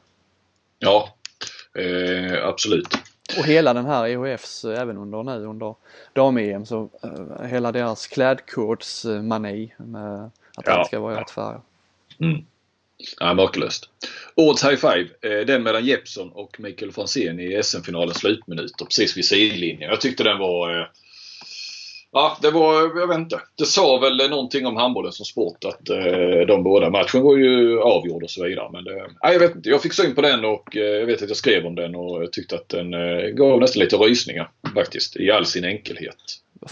Ja, eh, absolut. Och hela den här EHFs, eh, även under nu under dam-EM, så hela deras klädkodsmani med att Ja. allt ska vara i rätt färger. Mm. Ja, makalöst. Årets high five, eh, den mellan Jeppsson och Mikael Franzén i SM-finalens slutminuter precis vid sidlinjen. Jag tyckte den var... Eh, ja, det var... Jag vet inte. Det sa väl någonting om handbollen som sport att eh, de båda. Matchen var ju avgjord och så vidare. Men det, ja, jag vet inte. Jag fick syn på den och jag vet att jag skrev om den och tyckte att den gav nästan lite rysningar faktiskt. I all sin enkelhet.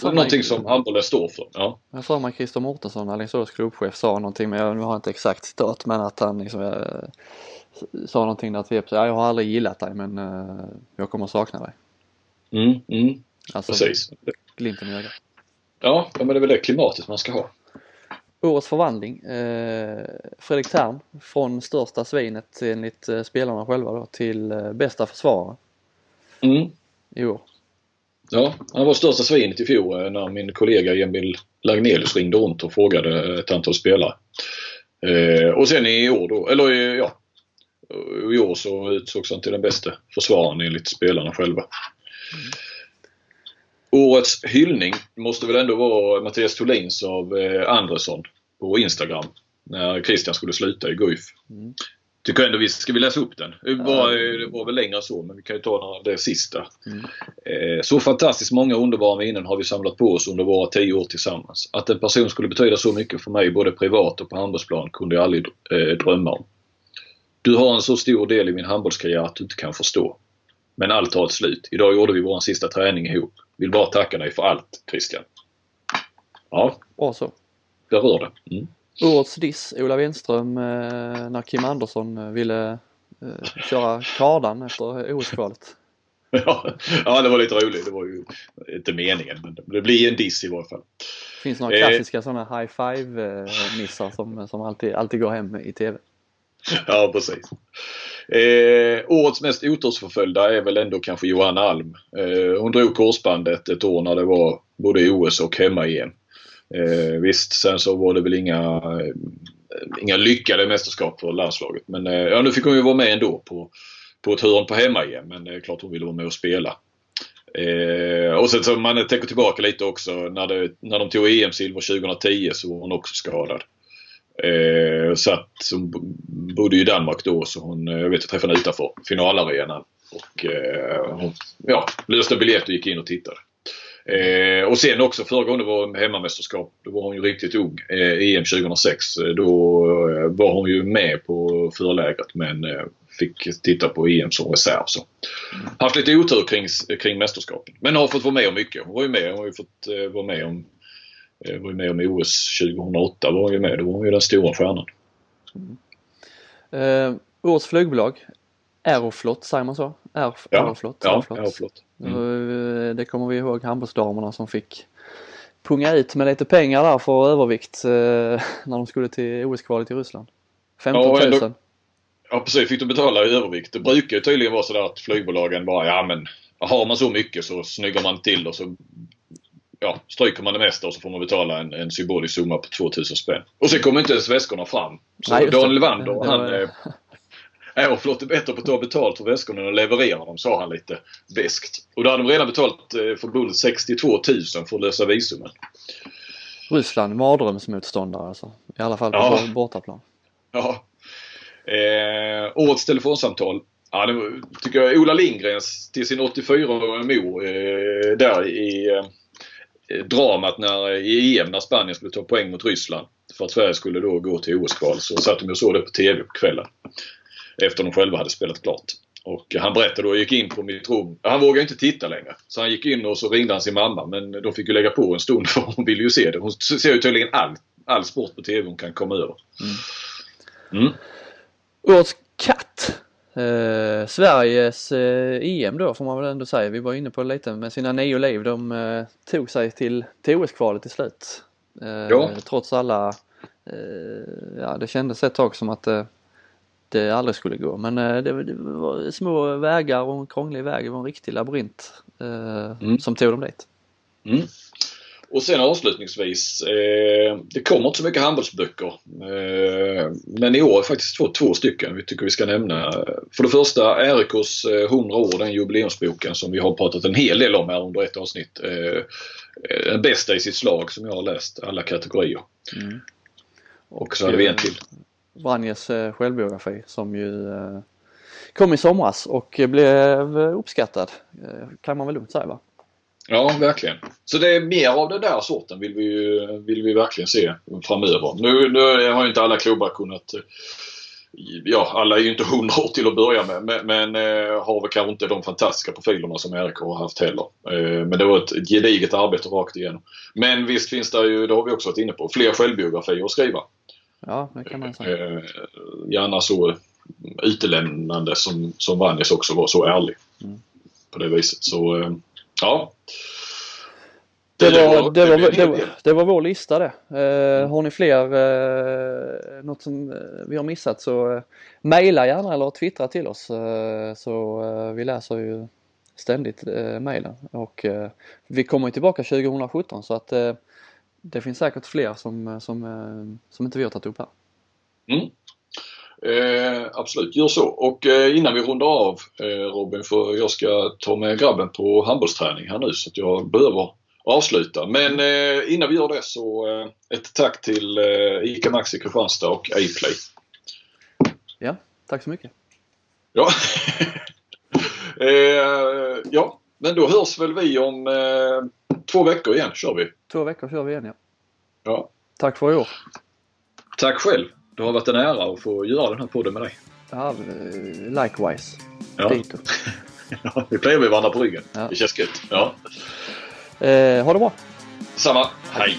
Någonting som handbollen står för. Ja. Jag för mig Christer Mårtensson, Alingsås klubbchef, sa någonting, men jag har inte exakt citat, men att han liksom, eh, sa någonting där till Jeppe, ja, jag har aldrig gillat dig men eh, jag kommer sakna dig. Mm, mm, Alltså precis. glimten i ögat. Ja, ja, men det är väl det klimatet man ska ha. Årets förvandling, eh, Fredrik Thern från största svinet enligt eh, spelarna själva då till eh, bästa försvarare Mm. i år. Ja, han var största svinet i fjol eh, när min kollega Emil Lagnelius ringde runt och frågade ett antal spelare. Eh, och sen i år då, eller ja, i år så utsågs han till den bästa försvararen enligt spelarna själva. Årets hyllning måste väl ändå vara Mattias Thulins av eh, Andersson på Instagram när Christian skulle sluta i Guif. Mm. Tycker ändå vi ska vi läsa upp den? Det var, det var väl längre än så men vi kan ju ta några- det sista. Mm. Eh, Så fantastiskt många underbara minnen har vi samlat på oss under våra tio år tillsammans. Att en person skulle betyda så mycket för mig både privat och på handbollsplan kunde jag aldrig eh, drömma om. Du har en så stor del i min handbollskarriär att du inte kan förstå. Men allt har ett slut. Idag gjorde vi vår sista träning ihop. Vill bara tacka dig för allt Christian. Ja, Bra så. det rör det. Mm. Årets diss, Ola Wenström, eh, när Kim Andersson eh, ville eh, köra kardan efter OS-kvalet. Ja, ja, det var lite roligt. Det var ju inte meningen men det blir en diss i varje fall. Det finns några Eh. klassiska sådana high five-missar som, som alltid, alltid går hem i TV. Ja, precis. Eh, årets mest otursförföljda är väl ändå kanske Johanna Alm. Eh, hon drog korsbandet ett år när det var både OS och hemma igen. Eh, visst, sen så var det väl inga, eh, inga lyckade mästerskap för landslaget. Men eh, ja, nu fick hon ju vara med ändå på, på ett hörn på hemma igen. Men det är klart hon ville vara med och spela. Eh, och sen så om man tänker tillbaka lite också när, det, när de tog EM-silver 2010 så var hon också skadad. Eh, så att hon bodde bodde i Danmark då så hon, eh, jag vet jag träffade henne utanför finalarenan. Och eh, hon ja, löste biljett och gick in och tittade. Eh, och sen också det var hemmamästerskap, då var hon ju riktigt ung. Eh, EM 2006, eh, då eh, var hon ju med på förlägret men eh, fick titta på EM som reserv. Så. Haft lite otur kring, kring mästerskapet. Men har fått vara med om mycket. Hon var ju med, hon har ju fått eh, vara med om var med om OS 2008 var hon ju med. Då var hon ju den stora stjärnan. Eh, årets flygbolag, Aeroflot, säger man så? Ja, Aeroflot, ja, Aeroflot. ja förlåt. Mm. Eh, Det kommer vi ihåg handbollsdamerna som fick punga ut med lite pengar där för övervikt eh, när de skulle till OS-kvalet i Ryssland. 15 Ja, 000. och ändå- Ja precis, fick du betala i övervikt. Det brukar ju tydligen vara sådär att flygbolagen bara, ja men har man så mycket så snyggar man till och så ja, stryker man det mesta och så får man betala en, en symbolisk summa på 2000 spänn. Och sen kommer inte ens väskorna fram. Så Nej. Daniel Wander, Det han... var- Eh, Aeroflot är bättre på att ta betalt för väskorna än att leverera dem, sa han lite beskt. Och då hade de redan betalt eh, förbundet 62 000 för att lösa visumen. Ryssland, mardrömsmotståndare alltså. I alla fall på Ja. bortaplan. Ja. Eh, årets telefonsamtal. Ja, det tycker jag Ola Lindgrens till sin 84-åriga mor eh, där i eh, dramat när, i EM när Spanien skulle ta poäng mot Ryssland. För att Sverige skulle då gå till OS-kval. Så satt de och såg det på TV på kvällen. Efter de själva hade spelat klart. Och han berättade då, gick in på mitt rum. Han vågade inte titta längre. Så han gick in och så ringde han sin mamma. Men de fick ju lägga på en stund för hon ville ju se det. Hon ser ju tydligen all, all sport på TV hon kan komma över. Mm. Årets katt. Eh, Sveriges eh, EM då får man väl ändå säga. Vi var inne på det lite med sina nio liv. De eh, tog sig till, till OS-kvalet till slut. Eh, Ja. Trots alla, eh, ja det kändes ett tag som att eh, det aldrig skulle gå. Men eh, det, var- det var små vägar och en krånglig väg. Det var en riktig labyrint eh, Mm. som tog dem dit. Mm. Och sen avslutningsvis, eh, det kommer inte så mycket handbollsböcker. Eh, men i år är faktiskt två, två stycken vi tycker vi ska nämna. För det första RIKs eh, 100 år, den jubileumsboken som vi har pratat en hel del om här under ett avsnitt. Eh, den bästa i sitt slag som jag har läst, alla kategorier. Och så hade vi en till. Vranjes eh, självbiografi som ju eh, kom i somras och blev uppskattad. Eh, kan man väl lugnt säga va? Ja, verkligen. Så det är mer av den där sorten vill vi, ju- vill vi verkligen se framöver. Nu, nu har ju inte alla klubbar kunnat Ja, alla är ju inte hundra år till att börja med men, men eh, har väl kanske inte de fantastiska profilerna som RIK har haft heller. Eh, men det var ett gediget arbete rakt igenom. Men visst finns det ju, det har vi också varit inne på, fler självbiografier att skriva. Ja, det kan man säga. Eh, gärna så utelämnande som, som Vanjes också var så ärlig. På det viset. Så eh, ja. Det var, var- det, var, det, var, det var vår lista det. Eh, har ni fler, eh, något som eh, vi har missat så eh, mejla gärna eller twittra till oss. Eh, så vi läser ju ständigt eh, mejlen och vi kommer ju tillbaka 2017 så att det finns säkert fler som, som, eh, som inte vi har tagit upp här. Mm. Eh, absolut, gör så. Och eh, innan vi rundar av eh, Robin, för jag ska ta med grabben på handbollsträning här nu så att jag behöver avsluta. Men eh, innan vi gör det så eh, ett tack till eh, ICA Maxi Kristianstad och A-Play. Ja, tack så mycket. Ja. eh, ja, men då hörs väl vi om eh, två veckor igen kör vi. Två veckor kör vi igen ja. Ja. Tack för i år. Tack själv. Det har varit en ära att få göra den här podden med dig. Ja, eh, likewise. Ja. Dito. Ja, vi plejer vi varandra på ryggen. Ja. Det känns gött. Ja. Eh, ha det bra. Samma. Hej.